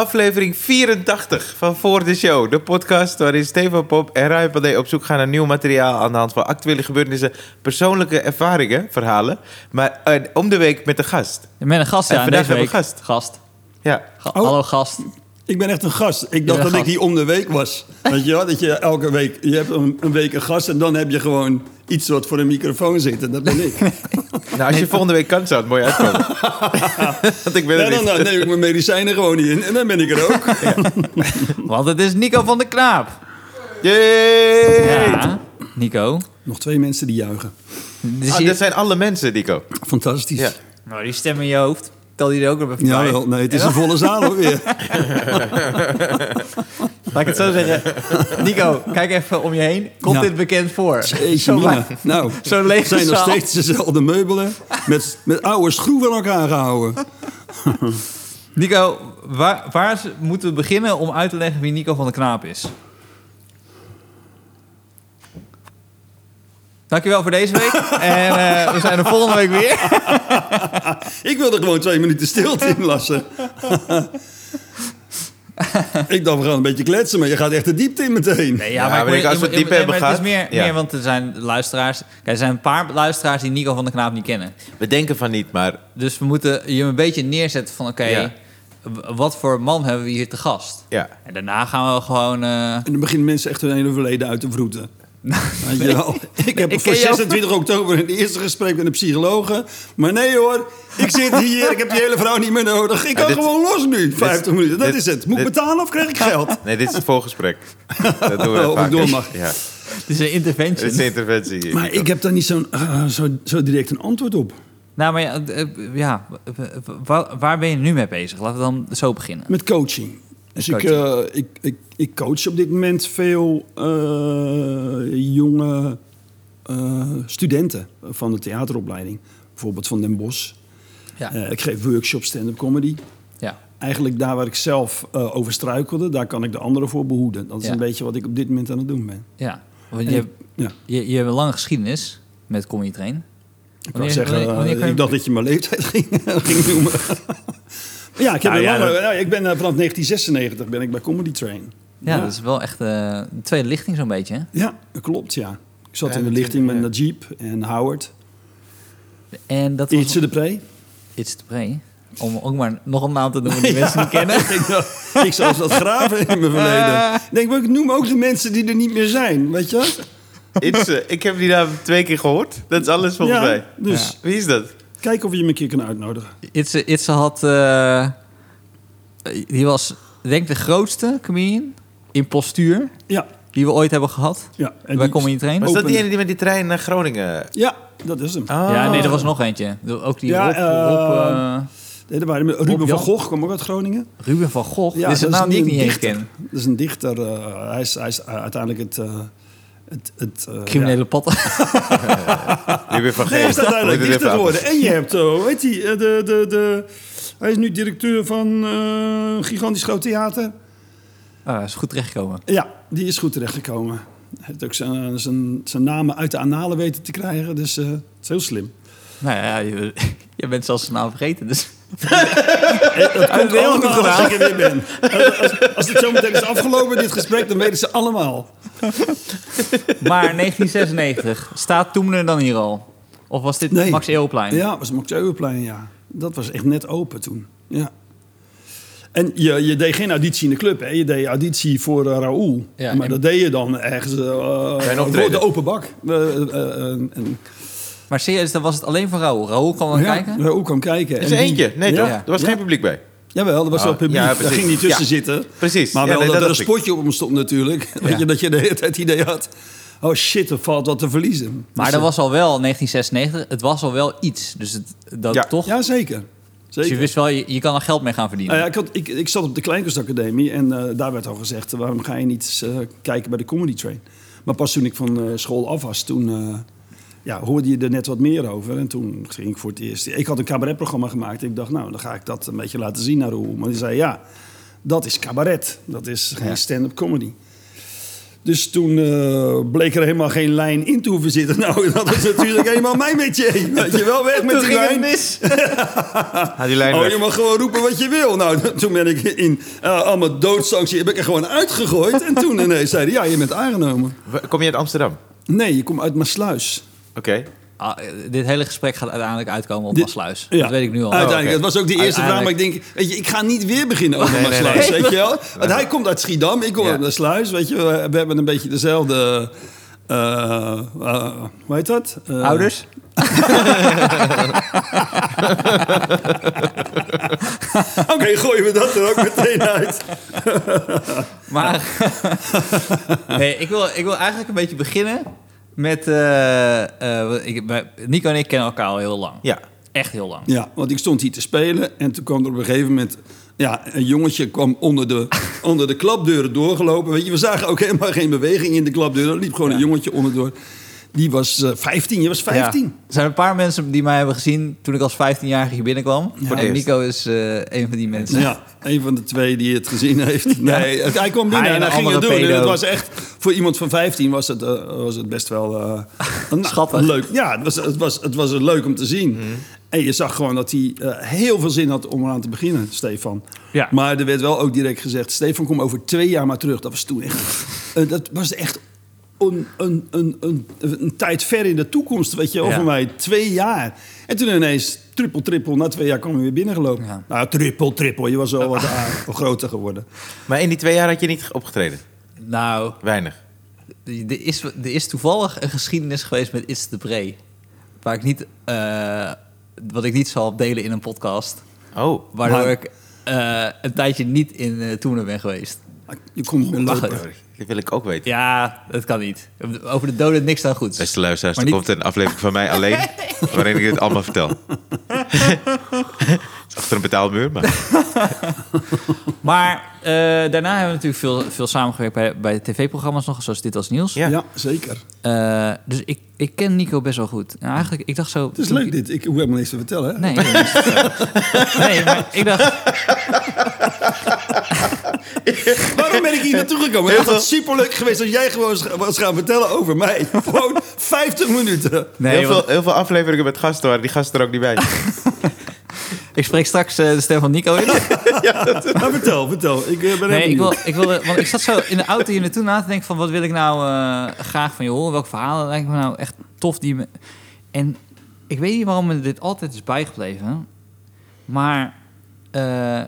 aflevering 84 van Voor de Show. De podcast waarin Stefan Pop en Rai Pandey op zoek gaan naar nieuw materiaal... aan de hand van actuele gebeurtenissen, persoonlijke ervaringen, verhalen. Maar eh, om de week met een gast. Met een gast, ja. en vandaag deze hebben we gast. Gast. Ja, Ga- Oh. Hallo gast. Ik ben echt een gast. Ik dacht dat ik die om de week was. Weet je wel? Dat je elke week... Je hebt een, een week een gast en dan heb je gewoon iets wat voor een microfoon zit. En dat ben ik. nou als je volgende week kan, zou het mooi uitkomen. Want ik ben Ja, er dan, niet. dan neem ik mijn medicijnen gewoon niet in. En dan ben ik er ook. Want het is Nico van de Knaap. Yay! Ja, Nico. Nog twee mensen die juichen. Dus Ah, je- dat zijn alle mensen, Nico. Fantastisch. Ja. Nou, die stem in je hoofd. Tel die er ook nog even bij. Jawel, nee, het is een volle zaal ook weer. Laat ik het zo zeggen. Nico, kijk even om je heen. Komt Ja. dit bekend voor? Jeetje, Zo mina. Nou, Zo'n lege het zijn nog zaal. steeds dezelfde meubelen. Met, met oude schroeven aan elkaar gehouden. Nico, waar, waar moeten we beginnen om uit te leggen wie Nico van de Knaap is? Dankjewel voor deze week. en eh, we zijn er volgende week weer. Ik wilde gewoon twee minuten stilte inlassen. ik dacht, we gaan een beetje kletsen, maar je gaat echt de diepte in meteen. Nee, Ja, maar ik- als we het diep hebben maar Het is gehad, meer, ja. meer, want er zijn luisteraars... Kijk, er zijn een paar luisteraars die Nico van de Knaap niet kennen. We denken van niet, maar Dus we moeten je een beetje neerzetten van... Oké, Ja. wat voor man hebben we hier te gast? ja. En daarna gaan we gewoon... eh, En dan beginnen mensen echt hun hele verleden uit te vroeten. Wel? Ik heb Ik voor ken jou- 26 oktober een eerste gesprek met een psychologe. Maar nee hoor, ik zit hier, ik heb die hele vrouw niet meer nodig. Ik kan dit- gewoon los nu, 50 minuten. Dat dit- is het. Moet ik betalen of krijg ik geld? Nee, dit is het voorgesprek. Dat doen we Oh, door mag. Ja, het is een intervention. dit is een interventie. hier, Maar ik heb daar niet zo'n, eh, zo, zo direct een antwoord op. Nou, maar ja, eh, ja w- waar, waar ben je nu mee bezig? Laten we dan zo beginnen. Met coaching. Dus ik, eh, ik, ik, ik coach op dit moment veel eh, jonge eh, studenten van de theateropleiding. Bijvoorbeeld van Den Bosch. Ja. Ik geef workshops stand-up comedy. ja. Eigenlijk daar waar ik zelf over struikelde, daar kan ik de anderen voor behoeden. Dat is Ja. een beetje wat ik op dit moment aan het doen ben. ja. Want je, ik- hebt- ja. je, je hebt een lange geschiedenis met Comedy Train. Ik wou Wanneer- zeggen, wanneer- wanneer kan je- ik dacht dat je mijn leeftijd ging, ging noemen. Ja, ik, heb Nou ja, dat- ja, ik ben eh, vanaf 1996 ben ik bij Comedy Train. Ja, dat is wel echt eh, de tweede lichting zo'n beetje. Hè? Ja, dat klopt, ja. Ik zat Ja, in de lichting met ja. Najib en Howard. En dat was Ietse de Pre. It's the Prey. Om ook maar nog een naam te noemen die mensen niet kennen. ik, ik zou dat graven in mijn verleden. Ik denk, maar ik noem ook de mensen die er niet meer zijn, weet je? Itze, ik heb die naam twee keer gehoord. Dat is alles volgens Ja, mij. dus Wie is dat? Kijk of je me een keer kan uitnodigen. Itse, Itse had... eh, die was denk ik de grootste comedian in postuur Ja, die we ooit hebben gehad. ja. En bij die- Comedy Train. Was dat die ene die met die trein naar Groningen... Ja, dat is hem. Oh. Ja, nee, er was nog eentje. Ook die Ja, Rob, eh, Rob, Nee, waren Ruben van. Gogh kwam ook uit Groningen. Ruben van Gogh. Ja, Dit is een dat naam die ik niet ken. Dat is een dichter. hij, is, hij is uiteindelijk het... eh, het, het eh, Criminele van Ja. Hij is Geest. uiteindelijk Moet je het dichter even geworden. En je hebt, eh, heet hij? eh, de, de, de, hij is nu directeur van eh, een gigantisch groot theater. Ah, is goed terechtgekomen. Ja, die is goed terechtgekomen. Hij heeft ook zijn, zijn, zijn namen uit de analen weten te krijgen. Dus eh, het is heel slim. Nou ja, je, je bent zelfs zijn naam vergeten. Dus. Dat komt heel goed als gedaan. ik er weer ben. Als, als, het zo meteen is afgelopen, dit gesprek, dan weten ze allemaal. Maar 1996, staat Toemler dan hier al? Of was dit Nee. Max Eeuwplein? Ja, was Max Euweplein, ja. Dat was echt net open toen. Ja. En je, je deed geen auditie in de club, hè? Je deed auditie voor uh, Raoul. Ja, maar en- dat deed je dan ergens uh, de open bak. Uh, uh, uh, en, Maar serieus, dan was het alleen voor Raoul. Raoul kwam dan ja, kijken? Raoul kwam kijken. Er is En eentje. Nee, ja, toch? Er was ja. geen publiek bij. Jawel, er was Oh, wel publiek. ja, Daar ging niet tussen Ja. zitten. Precies. Maar Ja, wel nee, dat, dat er een ik. spotje op hem stond natuurlijk. Weet je, dat je de hele tijd het idee had... Oh shit, er valt wat te verliezen. Maar Dus, dat eh, was al wel 1996. Het was al wel iets. Dus het, dat Ja. toch? Ja, zeker. dus zeker. je wist wel, je, je kan er geld mee gaan verdienen. Nou ja, ik, had, ik, ik zat op de Kleinkunstacademie en eh, daar werd al gezegd... waarom ga je niet eh, kijken bij de Comedy Train? Maar pas toen ik van eh, school af was, toen eh, ja, hoorde je er net wat meer over. En toen ging ik voor het eerst... Ik had een cabaretprogramma gemaakt. Ik dacht, nou, dan ga ik dat een beetje laten zien naar Roel. Maar die zei, ja, dat is cabaret. Dat is geen Ja. stand-up comedy. Dus toen eh, bleek er helemaal geen lijn in te hoeven zitten. Nou, dat is natuurlijk helemaal mijn métier. Weet je wel, weg met Toen die lijn. mis. Die lijn Oh, weg. je mag gewoon roepen wat je wil. Nou, toen ben ik in uh, allemaal doodsanctie heb ik er gewoon uitgegooid. En toen ineens zeiden ja, je bent aangenomen. Kom je uit Amsterdam? Nee, je komt uit Maasluis. Oké. Ah, dit hele gesprek gaat uiteindelijk uitkomen op Dit- Maasluis. Ja. Dat weet ik nu al. Uiteindelijk, dat was ook de eerste vraag. Maar ik denk, weet je, ik ga niet weer beginnen over Nee, nee. weet je wel. Want hij komt uit Schiedam, ik kom Ja. uit Maasluis, weet je. We, we hebben een beetje dezelfde... eh, eh, hoe heet dat? Eh, Ouders? Oké, gooien we dat er ook meteen uit. Maar nee, ik wil, ik wil eigenlijk een beetje beginnen met... eh, eh, ik, Nico en ik kennen elkaar al heel lang. Ja. Echt heel lang. Ja, want ik stond hier te spelen en toen kwam er op een gegeven moment... Ja, een jongetje kwam onder de, onder de klapdeuren doorgelopen. Weet je, we zagen ook helemaal geen beweging in de klapdeuren. Er liep gewoon een jongetje onderdoor. Die was eh 15, je was 15. Ja. Er zijn een paar mensen die mij hebben gezien toen ik als 15-jarige hier binnenkwam. Ja. en. Nico is eh, een van die mensen. Ja, een van de twee die het gezien heeft. Nee, hij kwam binnen Hij en hij ging het doen. En het was echt, voor iemand van 15 was het, eh, was het best wel eh, een, Schattig. leuk. Ja, het was, het, was, het was leuk om te zien. Mhm. En je zag gewoon dat hij eh, heel veel zin had om eraan te beginnen, Stefan. Ja. Maar er werd wel ook direct gezegd, Stefan, kom over twee jaar maar terug. Dat was toen echt, eh, dat was echt een, een, een, een, een tijd ver in de toekomst, weet je wel, Ja. voor mij. Twee jaar. En toen ineens, trippel, trippel, na twee jaar kwam hij weer binnengelopen. Ja. Nou, trippel, trippel, je was wel wat groter geworden. Maar in die twee jaar had je niet opgetreden? Nou, Weinig. er is, er is toevallig een geschiedenis geweest met It's the Pre. Waar ik niet, eh, wat ik niet zal delen in een podcast. Oh. Waardoor Maar- ik eh, een tijdje niet in uh, Toenen ben geweest. Je kon niet meer Wacht lopen. even. Dat wil ik ook weten. Ja, dat kan niet. Over de doden niks dan goeds. Beste luisteraars, er niet- komt een aflevering van mij alleen... waarin ik dit allemaal vertel. Achter een betaalmuur, maar... Maar eh, daarna hebben we natuurlijk veel, veel samengewerkt bij, bij tv-programma's nog, zoals Dit als Nieuws. Ja. Ja, zeker. Eh, dus ik, ik ken Nico best wel goed. Nou, eigenlijk, ik dacht zo... Het is leuk dit. Ik hoef helemaal niks te vertellen. Hè? Nee, ik nee, maar ik dacht... Waarom ben ik hier naartoe gekomen? Het was superleuk geweest als jij gewoon was gaan vertellen over mij. Gewoon 50 minuten. Nee, heel, want veel, heel veel afleveringen met gasten waren die gasten er ook niet bij. ik spreek straks eh, de stem van Nico in. Nou, vertel, vertel. Ik eh, ben Nee, ik, wil, ik, wilde, want ik zat zo in de auto hier naartoe na te denken van... wat wil ik nou eh, graag van je horen? Welk verhaal lijkt me nou echt tof? Die me... En ik weet niet waarom me dit altijd is bijgebleven. Maar eh,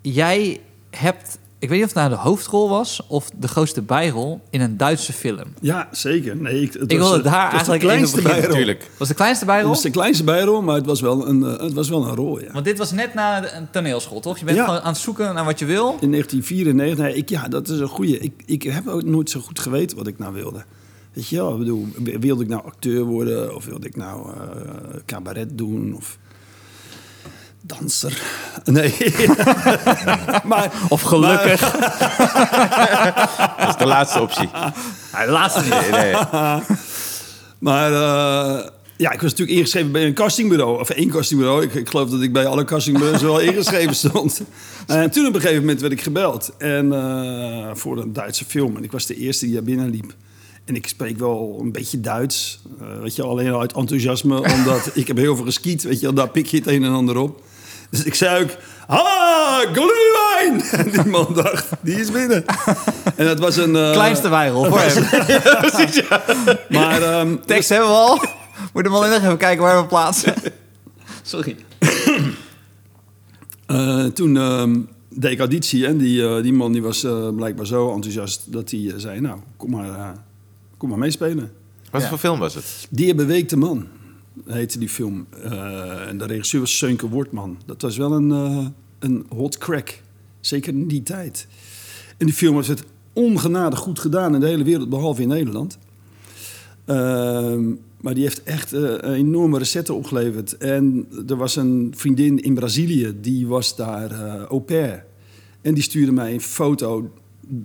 jij hebt... Ik weet niet of het nou de hoofdrol was... of de grootste bijrol in een Duitse film. Ja, zeker. Nee, ik, het Ik was, wilde daar het was eigenlijk de kleinste bijrol. Natuurlijk. Was de kleinste Het bijrol? was de kleinste bijrol, maar het was wel een, eh, het was wel een rol, ja. Want dit was net na een toneelschool, toch? Je bent Ja. gewoon aan het zoeken naar wat je wil. In 1994, nee, ik, ja, dat is een goeie. Ik, ik heb ook nooit zo goed geweten wat ik nou wilde. Weet je wel, ik bedoel, wilde ik nou acteur worden of wilde ik nou eh, cabaret doen of danser? Nee. maar, Of gelukkig. Dat is de laatste optie. Ja, de laatste niet. Nee, nee. Maar eh, ja, ik was natuurlijk ingeschreven bij een castingbureau. Of één castingbureau. Ik, ik geloof dat ik bij alle castingbureaus wel ingeschreven stond. En toen op een gegeven moment werd ik gebeld. En eh, voor een Duitse film. En ik was de eerste die daar binnen liep. En ik spreek wel een beetje Duits. Eh, weet je, alleen al uit enthousiasme. Omdat ik heb heel veel geskiet. Weet je, daar pik je het een en ander op. Dus ik zei ook... Ah, glühwein! En die man dacht, die is binnen. En dat was een... eh, Kleinste bijrol voor hem. Maar... ehm, Tekst hebben we al. Moet hem alleen nog even kijken waar we plaatsen. Sorry. Eh, toen ehm, deed ik auditie en die, die man die was blijkbaar zo enthousiast dat hij zei: Nou, kom maar, kom maar meespelen. Wat Ja. voor film was het? Die beweegde man heette die film. Eh, en de regisseur was Seunke Wortman. Dat was wel een, eh, een hot crack. Zeker in die tijd. En die film was het ongenadig goed gedaan in de hele wereld, behalve in Nederland. Ehm, maar die heeft echt eh, een enorme recette opgeleverd. En er was een vriendin in Brazilië, die was daar au pair. En die stuurde mij een foto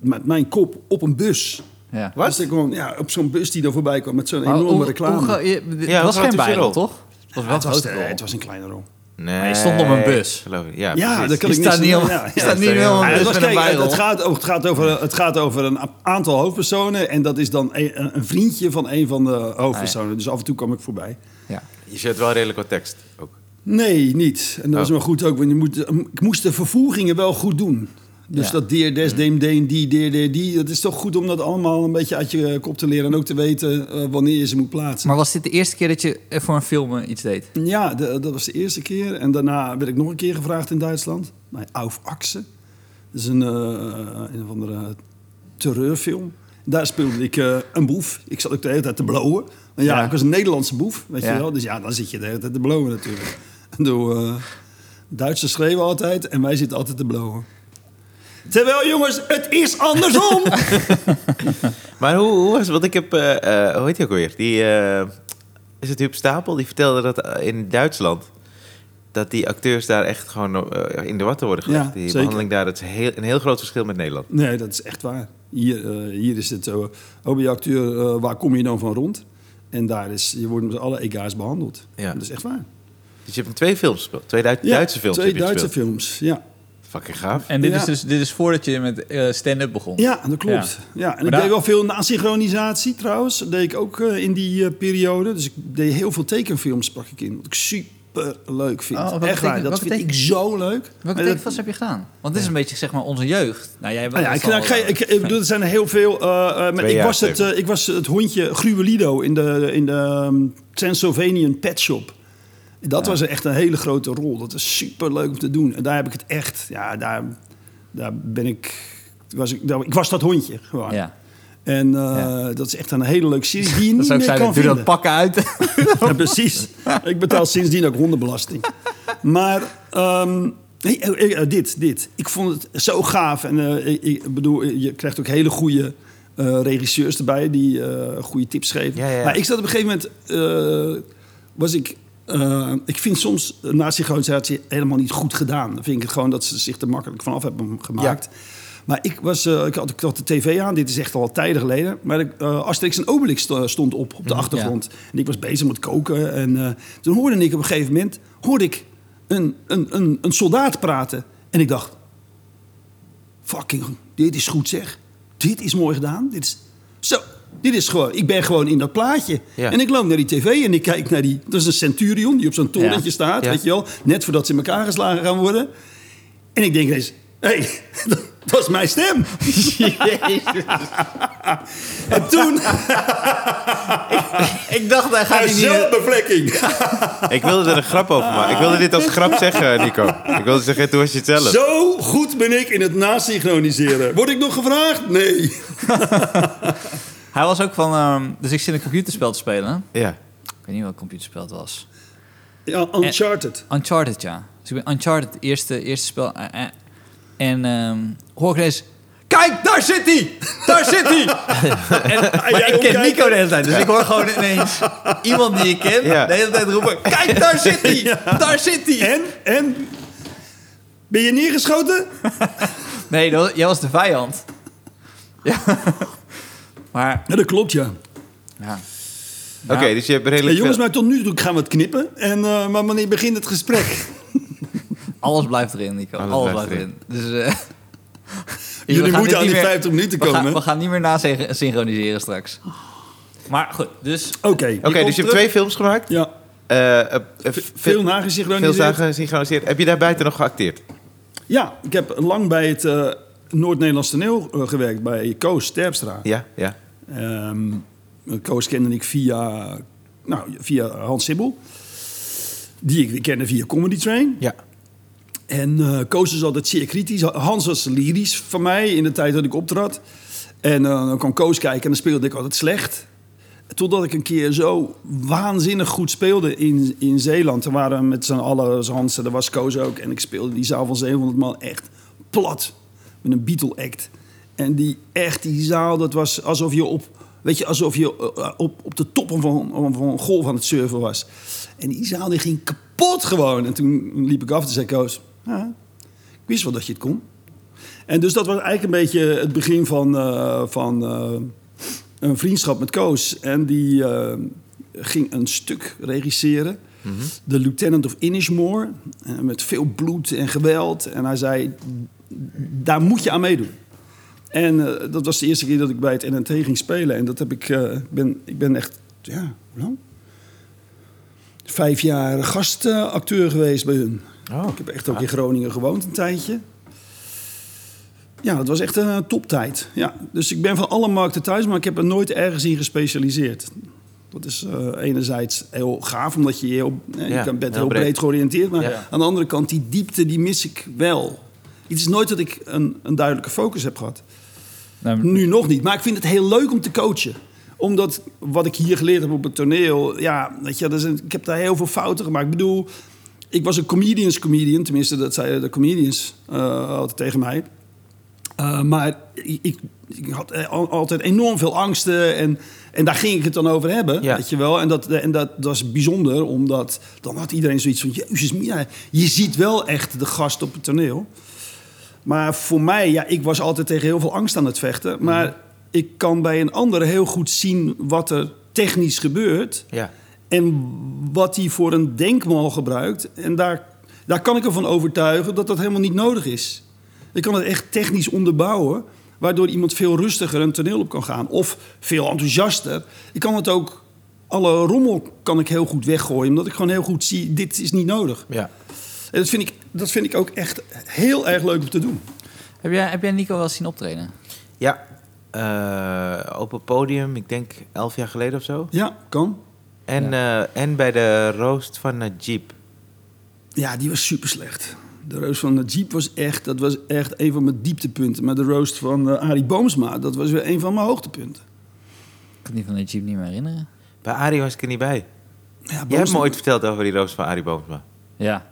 met mijn kop op een bus. Ja. Wat? Dus ik gewoon, ja, op zo'n bus die er voorbij kwam met zo'n Maar enorme hoe- reclame. hoe gro- je- het Ja, was geen is bijrol, rol? toch? Het was Ja, wel het, was, eh, het was een kleine rol. Nee, Maar je stond op een bus. Geloof ik. Ja, Ja, dat kan Je ik staat niet op, Ja, ja. staat niet Ja, helemaal Ja, een het, was, het, gaat, over- het, gaat over, het gaat over een aantal hoofdpersonen. En dat is dan een, een vriendje van een van de hoofdpersonen. Dus af en toe kwam ik voorbij. Ja. Je zet wel redelijk wat tekst ook. Nee, niet. En dat was Oh. wel goed ook. Want je moet, ik moest de vervoegingen wel goed doen. Dus Ja. dat deer, des, deem, deen, die, deer, deer, die. Dat is toch goed om dat allemaal een beetje uit je kop te leren. En ook te weten eh, wanneer je ze moet plaatsen. Maar was dit de eerste keer dat je eh, voor een film eh, iets deed? Ja, de- dat was de eerste keer. En daarna werd ik nog een keer gevraagd in Duitsland. Bij Auf Achse. Dat is een, eh, een of andere terreurfilm. Daar speelde ik eh, een boef. Ik zat ook de hele tijd te blowen. Maar ja, Ja. ik was een Nederlandse boef, weet Ja. je wel. Dus ja, dan zit je de hele tijd te blowen natuurlijk. En door, eh, Duitsers schreeuwen altijd en wij zitten altijd te blowen. Terwijl jongens, het is andersom! Maar hoe, hoe was het? Want ik heb... eh, eh, hoe heet hij ook alweer? Die... eh, is het Huub Stapel? Die vertelde dat in Duitsland... dat die acteurs daar echt gewoon in de watten worden gelegd. Ja, die zeker. behandeling daar, dat is heel, een heel groot verschil met Nederland. nee, dat is echt waar. Hier, hier is het zo. Oh, je acteur, waar kom je dan van rond? En daar is, je wordt met alle ega's behandeld. Ja. Dat is echt waar. Dus je hebt in twee films gespeeld. Twee Duit- Ja, Duitse films Twee Duitse gespeeld. films, ja. Fucking gaaf. En dit, Ja. is dus, dit is voordat je met eh, stand-up begon? Ja, dat klopt. Ja. en Maar ik daar- deed wel veel nasynchronisatie trouwens. Dat deed ik ook eh, in die eh, periode. Dus ik deed heel veel tekenfilms sprak ik in. Wat ik super leuk vind. Oh, wat Echt waar, dat wat vind ik zo leuk. Welke Maar dat- tekenfilms heb je gedaan? Want dit is een beetje zeg maar onze jeugd. Nou, jij Nou ja, ik, nou, ik, ga- ik, ik bedoel, er zijn er heel veel. eh, eh, maar ik, was het, ik was het hondje Gruwelido in de, in de um, Transylvanian Pet Shop. Dat was echt een hele grote rol. Dat is super leuk om te doen. En daar heb ik het echt. Ja, daar, daar ben ik. Was ik, daar- ik was dat hondje gewoon. Ja. En uh, Ja. dat is echt een hele leuke serie die je niet Dat zou ik meer zeggen, kan doe vinden. dat pakken uit. Ja, precies. Ik betaal sindsdien ook hondenbelasting. Maar um, nee, eh, eh, dit, dit. Ik vond het zo gaaf. En uh, ik, bedoel, je krijgt ook hele goede uh, regisseurs erbij die goede tips geven. Ja. Maar ik zat op een gegeven moment... was ik... ik vind soms nazi-synchronisatie helemaal niet goed gedaan. Dan vind ik het gewoon dat ze zich er makkelijk vanaf hebben gemaakt. Ja. Maar ik, was, uh, ik, had, ik had de tv aan, dit is echt al tijden geleden. Maar uh, Asterix en Obelix stond op, op de achtergrond. Ja. En ik was bezig met koken. En toen hoorde ik op een gegeven moment hoorde ik een, een, een, een soldaat praten. En ik dacht, fucking, dit is goed zeg. Dit is mooi gedaan. Dit is, zo, dit is gewoon, ik ben gewoon in dat plaatje. Ja. En ik loop naar die tv en ik kijk naar die... Dat is een centurion die op zo'n torentje ja. staat, weet je wel. Net voordat ze in elkaar geslagen gaan worden. En ik denk eens, hé, hey, dat is mijn stem. en toen... ik dacht, hij gaat niet... Zelfbevlekking. ik wilde er een grap over maken. Ik wilde dit als grap zeggen, Nico. Ik wilde zeggen, toen was je het zelf. Zo goed ben ik in het nasynchroniseren. Word ik nog gevraagd? Nee. hij was ook van... Um, dus ik zit een computerspel te spelen. Ja. Ik weet niet welk computerspel het was. Ja, Uncharted. En, Uncharted, ja. Dus ik ben Uncharted, het eerste, eerste spel. Uh, uh, en um, hoor ik ineens... Kijk, daar zit hij! Daar zit hij! en, ik ken Nico de hele tijd, dus ik hoor gewoon ineens iemand die ik ken Ja. de hele tijd roepen... Kijk, daar zit hij! Ja. Daar zit hij! En? En? Ben je neergeschoten? nee, dat, jij was de vijand. ja. Maar... Ja, dat klopt, ja. Ja. Oké, okay, dus je hebt redelijk ja, jongens, veel... maar tot nu toe gaan we het knippen. En, uh, maar wanneer begint het gesprek? Alles blijft erin, Nico. Alles, Alles blijft erin. erin. Dus... Uh, Jullie moeten aan die 50 minuten komen. We gaan, we gaan niet meer na synchroniseren straks. Maar goed, dus... Oké. Okay. Oké, okay, dus je hebt twee films gemaakt? Ja. Uh, uh, veel nagesynchroniseerd. Veel nagesynchroniseerd. Heb je daar buiten nog geacteerd? Ja, ik heb lang bij het uh, Noord-Nederlands toneel gewerkt. Bij Koos Terpstra. Ja, ja. Um, Koos kende ik via, nou, via Hans Sibbel. Die ik kende via Comedy Train. Ja. En uh, Koos is altijd zeer kritisch. Hans was lyrisch van mij in de tijd dat ik optrad. En uh, dan kwam Koos kijken en dan speelde ik altijd slecht. Totdat ik een keer zo waanzinnig goed speelde in, in Zeeland. Toen waren met z'n allen, Hans, daar was Koos ook. En ik speelde die zaal van 700 man echt plat. Met een Beatle-act. En die echt, die zaal, dat was alsof je op... Weet je, alsof je uh, op, op de toppen van, van een golf aan het surfen was. En die zaal die ging kapot gewoon. En toen liep ik af en zei Koos... Ja, ik wist wel dat je het kon. En dus dat was eigenlijk een beetje het begin van, uh, van uh, een vriendschap met Koos. En die uh, ging een stuk regisseren. de Lieutenant of Inishmore. eh, met veel bloed en geweld. En hij zei, daar moet je aan meedoen. En eh, dat was de eerste keer dat ik bij het NNT ging spelen. En dat heb ik, eh, ben, ik ben echt, ja, hoe lang? Vijf jaar gastacteur geweest bij hun. Oh. Ik heb echt ook in Groningen gewoond een tijdje. Ja, het was echt een toptijd. Ja, dus ik ben van alle markten thuis, maar ik heb er nooit ergens in gespecialiseerd. Dat is eh, enerzijds heel gaaf, omdat je, heel, eh, je Ja, bent heel heel breed, breed. georiënteerd. Maar Ja. aan de andere kant, die diepte, die mis ik wel. Het is nooit dat ik een, een duidelijke focus heb gehad. Nou, Nu nog niet. Maar ik vind het heel leuk om te coachen. Omdat wat ik hier geleerd heb op het toneel... Ja, weet je, dat is een- ik heb daar heel veel fouten gemaakt. Ik bedoel, ik was een comedians comedian. Tenminste, dat zeiden de comedians eh, altijd tegen mij. Eh, maar ik, ik, ik had al- altijd enorm veel angsten. En, en daar ging ik het dan over hebben, Ja. weet je wel. En dat, en dat, was bijzonder, omdat dan had iedereen zoiets van... Jezus, je ziet wel echt de gast op het toneel. Maar voor mij, ja, ik was altijd tegen heel veel angst aan het vechten. Maar ik kan bij een ander heel goed zien wat er technisch gebeurt. Ja. En wat hij voor een denkmal gebruikt. En daar, daar kan ik ervan overtuigen dat dat helemaal niet nodig is. Ik kan het echt technisch onderbouwen. Waardoor iemand veel rustiger een toneel op kan gaan. Of veel enthousiaster. Ik kan het ook... Alle rommel kan ik heel goed weggooien. Omdat ik gewoon heel goed zie, dit is niet nodig. Ja. En dat vind ik, dat vind ik ook echt heel erg leuk om te doen. heb, jij, heb jij Nico wel eens zien optreden? Ja. Eh, op het podium, ik denk elf jaar geleden of zo. Ja, kan. En, eh, en bij de roost van Jeep. Ja, die was super slecht. De roast van de Jeep was echt, dat was echt een van mijn dieptepunten. Maar de roast van uh, Arie Boomsma, dat was weer een van mijn hoogtepunten. Ik kan die van de Jeep niet meer herinneren. Bij Arie was ik er niet bij. Ja, Jij hebt Boomsma- me ooit verteld over die roost van Arie Boomsma. Ja.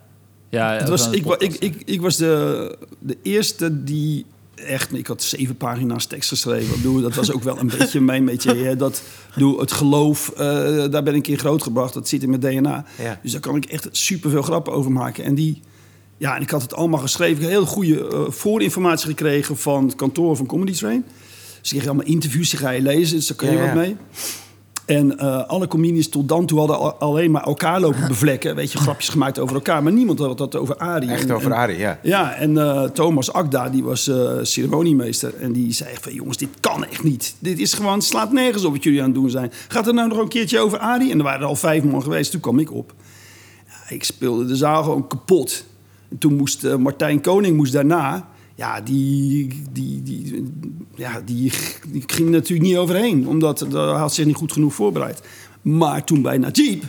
Ja Het was, ik, ik, ik, ik was de, de eerste die echt... Ik had zeven pagina's tekst geschreven. Dat was ook wel een beetje mijn beetje. Hè, dat, bedoel, het geloof, eh, daar ben ik in grootgebracht. Dat zit in mijn DNA. Ja. Dus daar kan ik echt superveel grappen over maken. En die... Ja, en ik had het allemaal geschreven. Ik heb heel goede eh, voorinformatie gekregen van het kantoor van Comedy Train. Dus ik kreeg allemaal interviews, die ga je lezen, dus daar kun je Ja, wat mee. En eh, alle comedians tot dan toe hadden al- alleen maar elkaar lopen bevlekken. Weet je, grapjes gemaakt over elkaar. Maar niemand had dat over Arie. Echt En- over Arie, ja. ja, en eh, Thomas Akda, die was eh, ceremoniemeester. En die zei echt van, jongens, dit kan echt niet. Dit is gewoon, slaat nergens op wat jullie aan het doen zijn. Gaat er nou nog een keertje over Arie? En er waren er al vijf man geweest, toen kwam ik op. Ja, ik speelde de zaal gewoon kapot. En toen moest Martijn Koning moest daarna... Ja, die, die, die, ja die, die ging natuurlijk niet overheen. Omdat hij had zich niet goed genoeg voorbereid. Maar toen bij Najib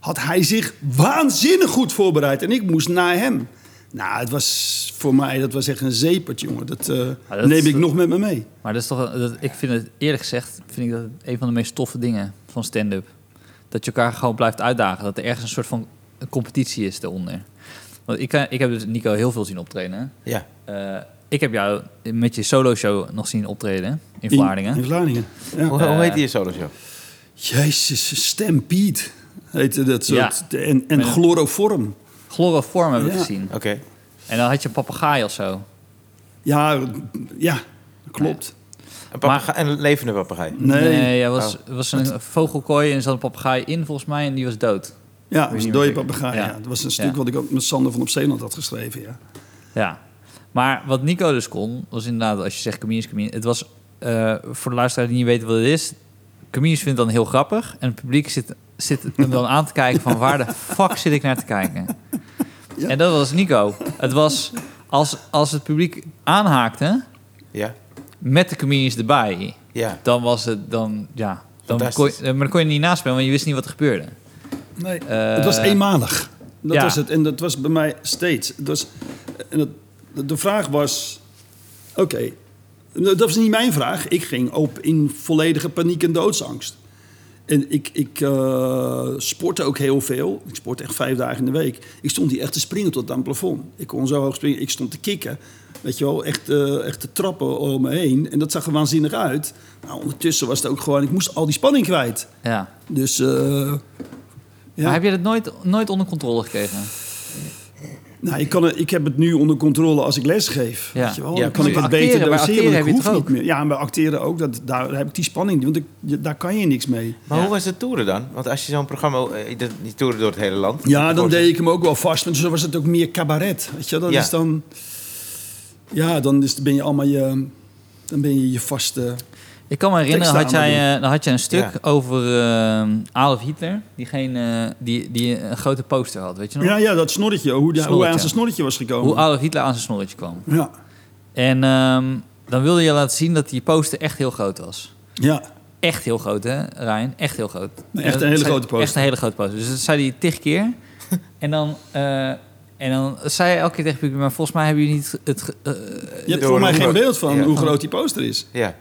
had hij zich waanzinnig goed voorbereid. En ik moest naar hem. Nou, het was voor mij dat was echt een zeepert, jongen. Dat, eh, dat neem ik nog met me mee. Maar dat is toch, dat, ik vind het eerlijk gezegd, vind ik dat een van de meest toffe dingen van stand-up. Dat je elkaar gewoon blijft uitdagen. Dat er ergens een soort van competitie is daaronder. Want ik, eh, ik heb dus Nico heel veel zien optreden. Ja. Eh, ik heb jou met je solo-show nog zien optreden in Vlaardingen. In, in Vlaardingen. Ja. Hoe, hoe Eh, heet die solo show? Jezus, Stampede heette dat Ja. soort. En, chloroform. Chloroform heb ik Ja. gezien. Oké. En dan had je een papegaai of zo. Ja, ja, klopt. Een, papegaai- een levende papegaai. Nee. er was, er was een vogelkooi en er zat een papegaai in volgens mij en die was dood. Ja, was dode papegaai. Ja. Ja. Dat was een stuk Ja. wat ik ook met Sander van op Zeeland had geschreven. Ja. Ja. Maar wat Nico dus kon, was inderdaad, als je zegt comedians, comedians. Het was, eh, voor de luisteraar die niet weet wat het is... Comedians vindt het dan heel grappig. En het publiek zit, zit hem dan aan te kijken van... waar de fuck zit ik naar te kijken? Ja. En dat was Nico. Het was als, als het publiek aanhaakte... Ja. met de comedians erbij... Ja. dan was het dan... Ja, dan kon je, maar dan kon je niet naspelen, want je wist niet wat er gebeurde. Nee, Eh, het was eenmalig. Dat ja. was het. En dat was bij mij steeds. Was, en dat, de vraag was... Oké, dat was niet mijn vraag. Ik ging op in volledige paniek en doodsangst. En ik, ik eh, sportte ook heel veel. Ik sportte echt vijf dagen in de week. Ik stond hier echt te springen tot aan het plafond. Ik kon zo hoog springen. Ik stond te kikken. Weet je wel, echt, eh, echt te trappen om me heen. En dat zag er waanzinnig uit. Nou, ondertussen was het ook gewoon... Ik moest al die spanning kwijt. Ja. Dus... Maar heb je dat nooit, nooit onder controle gekregen? Nou, ik, kan het, ik heb het nu onder controle als ik les geef. Ja. Weet je wel? Ja, dan kan ik het beter doseren. acteren want ik hoef niet meer. Ja, en bij acteren ook. Dat, daar heb ik die spanning. Want ik, daar kan je niks mee. Maar Ja. hoe was het toeren dan? Want als je zo'n programma... eh, dat- Die toeren door het hele land. Ja, dan deed ik hem ook wel vast. Want zo was het ook meer cabaret. Weet je, dat Ja. is dan... Ja, dan is, ben je allemaal je... Dan ben je je vaste... Ik kan me herinneren, had jij, eh, dan had je een stuk Ja. over eh, Adolf Hitler, die, geen, eh, die, die een grote poster had, weet je nog? Ja, ja, dat snorretje. Hoe, de, hoe hij aan zijn snorretje was gekomen. Hoe Adolf Hitler aan zijn snorretje kwam. Ja, En ehm, dan wilde je laten zien dat die poster echt heel groot was. ja. Echt heel groot, hè, Ryan? Echt heel groot. Nee, echt een hele zei- grote poster. Echt een hele grote poster. Dus dat zei hij tig keer. en, dan, eh, en dan zei hij elke keer tegen publiek... maar volgens mij hebben jullie niet het... eh, Je hebt voor mij geen beeld van Ja. hoe groot die poster is. Ja,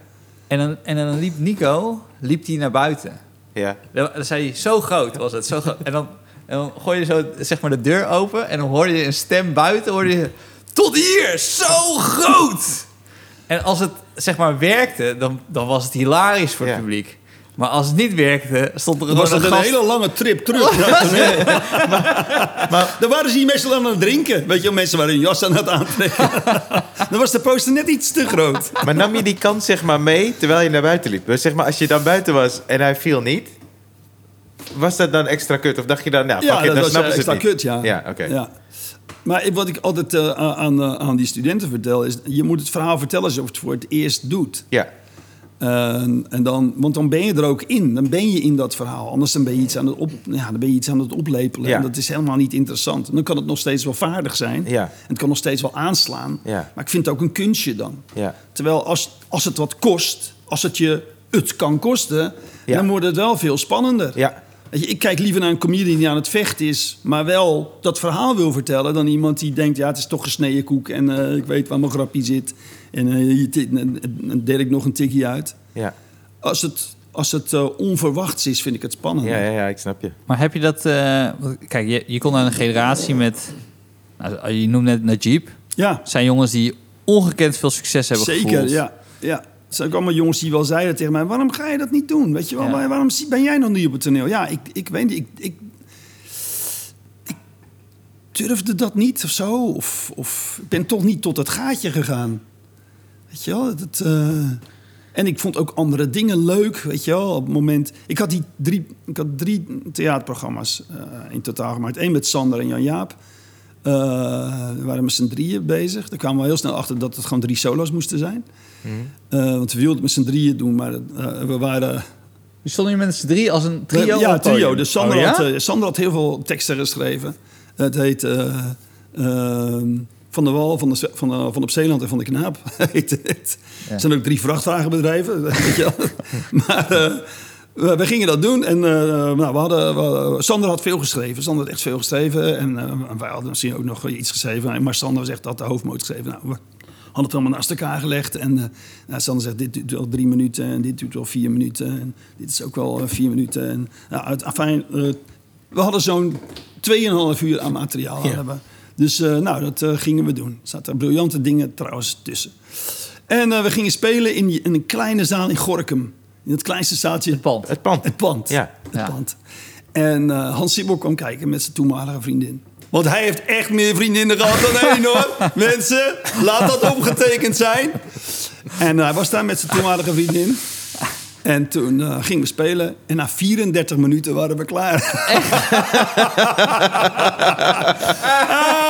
en, dan, en dan liep Nico liep die naar buiten. ja. Dan, dan zei hij, zo groot was het, zo groot. En dan, en dan gooi je zo zeg maar de deur open... en dan hoorde je een stem buiten, hoorde je... Tot hier, zo groot! En als het zeg maar werkte, dan, dan was het hilarisch voor het Ja. publiek. Maar als het niet werkte, stond er was een hele lange trip terug. het toneel. maar, dan waren ze hier meestal aan het drinken. Weet je mensen waren hun jas aan het aantrekken. dan was de poster net iets te groot. Maar nam je die kans zeg maar mee terwijl je naar buiten liep? Dus zeg maar, als je dan buiten was en hij viel niet... Was dat dan extra kut? Of dacht je dan, nou, Ja, fuck it, dat dan was snappen eh, ze extra het niet. kut, ja. Ja, oké. Ja. Maar wat ik altijd eh, aan, eh, aan die studenten vertel is... je moet het verhaal vertellen alsof je het voor het eerst doet. Ja, Eh, en dan, want dan ben je er ook in. Dan ben je in dat verhaal. Anders dan ben je iets aan het, op, ja, dan ben je iets aan het oplepelen. Ja. En dat is helemaal niet interessant. En dan kan het nog steeds wel vaardig zijn. Ja. En het kan nog steeds wel aanslaan. Ja. Maar ik vind het ook een kunstje dan. ja. Terwijl als, als het wat kost, als het je het kan kosten... Dan wordt het wel veel spannender. Ik kijk liever naar een comedian die aan het vechten is... maar wel dat verhaal wil vertellen... dan iemand die denkt, ja, het is toch gesneden koek... en eh, ik weet waar mijn grapje zit. En en- dan deel ik nog een tikje uit. ja. Als het, als het eh, onverwachts is, vind ik het spannend. Ja, ja, ja, ik snap je. Maar heb je dat... eh, kijk, je, je komt uit een generatie met... Nou, je noemt net Najib. Ja, zijn jongens die ongekend veel succes hebben zeker. gevoeld. Ja, ja. Zijn ook allemaal jongens die wel zeiden tegen mij... waarom ga je dat niet doen? Weet je wel, Ja. waarom ben jij nog niet op het toneel? Ja, ik, ik weet niet. Ik, ik, ik durfde dat niet of zo. Of, of ik ben toch niet tot het gaatje gegaan. Weet je wel? Het, eh, en ik vond ook andere dingen leuk, weet je wel. Op het moment... Ik had, die drie, ik had drie theaterprogramma's eh, in totaal gemaakt. Eén met Sander en Jan-Jaap. Eh, we waren met z'n drieën bezig. Daar kwamen we heel snel achter dat het gewoon drie solo's moesten zijn. Eh, want we wilden het met z'n drieën doen, maar we waren... Je stond hier met z'n drie als een trio? ja, trio. Dus Sander, Oh, ja? had, Sander had heel veel teksten geschreven. Het heet eh, ehm, Van de Wal, van, de, van, de, van op Zeeland en van de Knaap. heet het. Ja. Er zijn ook drie vrachtwagenbedrijven. weet je wel. maar eh, we, we gingen dat doen. En eh, nou, we hadden, we- Sander had veel geschreven. Sander had echt veel geschreven. En eh, wij hadden misschien ook nog iets geschreven. Maar Sander echt had de hoofdmoot geschreven. Nou, we hadden het allemaal naast elkaar gelegd. En eh, nou, Sander zegt, dit duurt wel drie minuten. En dit duurt wel vier minuten. En dit is ook wel eh, vier minuten. En, nou, afijn, eh, we hadden zo'n 2,5 uur aan materiaal. Ja. hadden we. Dus eh, nou, dat eh, gingen we doen. Er zaten briljante dingen trouwens tussen. En eh, we gingen spelen in, in een kleine zaal in Gorkum. In het kleinste zaaltje. Het pand. Het pand. Het pand. Ja. Het Ja. pand. En eh, Hans Sibbel kwam kijken met zijn toenmalige vriendin. Want hij heeft echt meer vriendinnen gehad dan één hoor. Mensen, laat dat opgetekend zijn. En hij was daar met zijn toenmalige vriendin. En toen eh, gingen we spelen. En na 34 minuten waren we klaar. Ah,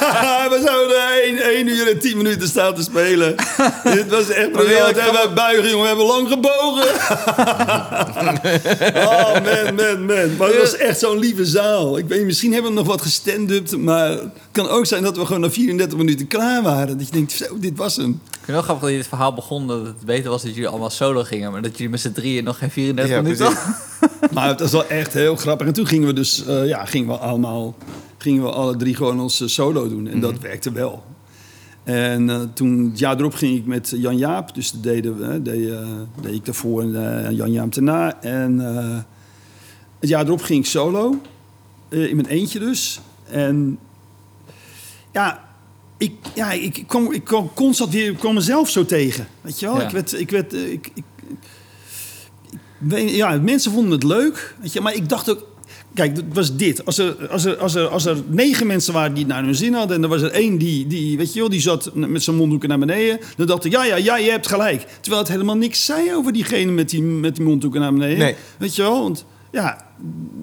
we zouden 1, uur en 10 minuten staan te spelen. Dit was echt briljant. En wij buigen, jongen. We hebben lang gebogen. oh, man, man, man. Maar het was echt zo'n lieve zaal. Ik weet, niet, misschien hebben we nog wat gestand-upt. Maar het kan ook zijn dat we gewoon na 34 minuten klaar waren. Dat je denkt, zo, dit was hem. Ik vind het wel grappig dat je het verhaal begon dat het beter was dat jullie allemaal solo gingen, maar dat jullie met z'n drieën nog geen 34 Ja, minuten. Maar het was wel echt heel grappig. En toen gingen we dus, eh, ja, gingen we allemaal, gingen we alle drie gewoon onze solo doen. En dat werkte wel. En eh, toen, het jaar erop ging ik met Jan Jaap. Dus dat deden we, deed, eh, deed ik daarvoor en eh, Jan Jaap daarna. En het jaar erop ging ik solo. in mijn eentje dus. En ja, ik, ja, ik, kwam, ik kwam constant weer, ik kwam mezelf zo tegen. Weet je wel? Ja. Ik werd, ik werd, ik, ik, ja, mensen vonden het leuk, weet je, maar ik dacht ook, Kijk, dat was dit. Als er, als, er, als, er, als er negen mensen waren die het naar hun zin hadden... en er was er één die, die, weet je wel, die zat met zijn mondhoeken naar beneden... dan dacht ik, ja, ja, ja, je hebt gelijk. Terwijl het helemaal niks zei over diegene met die, met die mondhoeken naar beneden. Nee. Weet je wel? Want ja,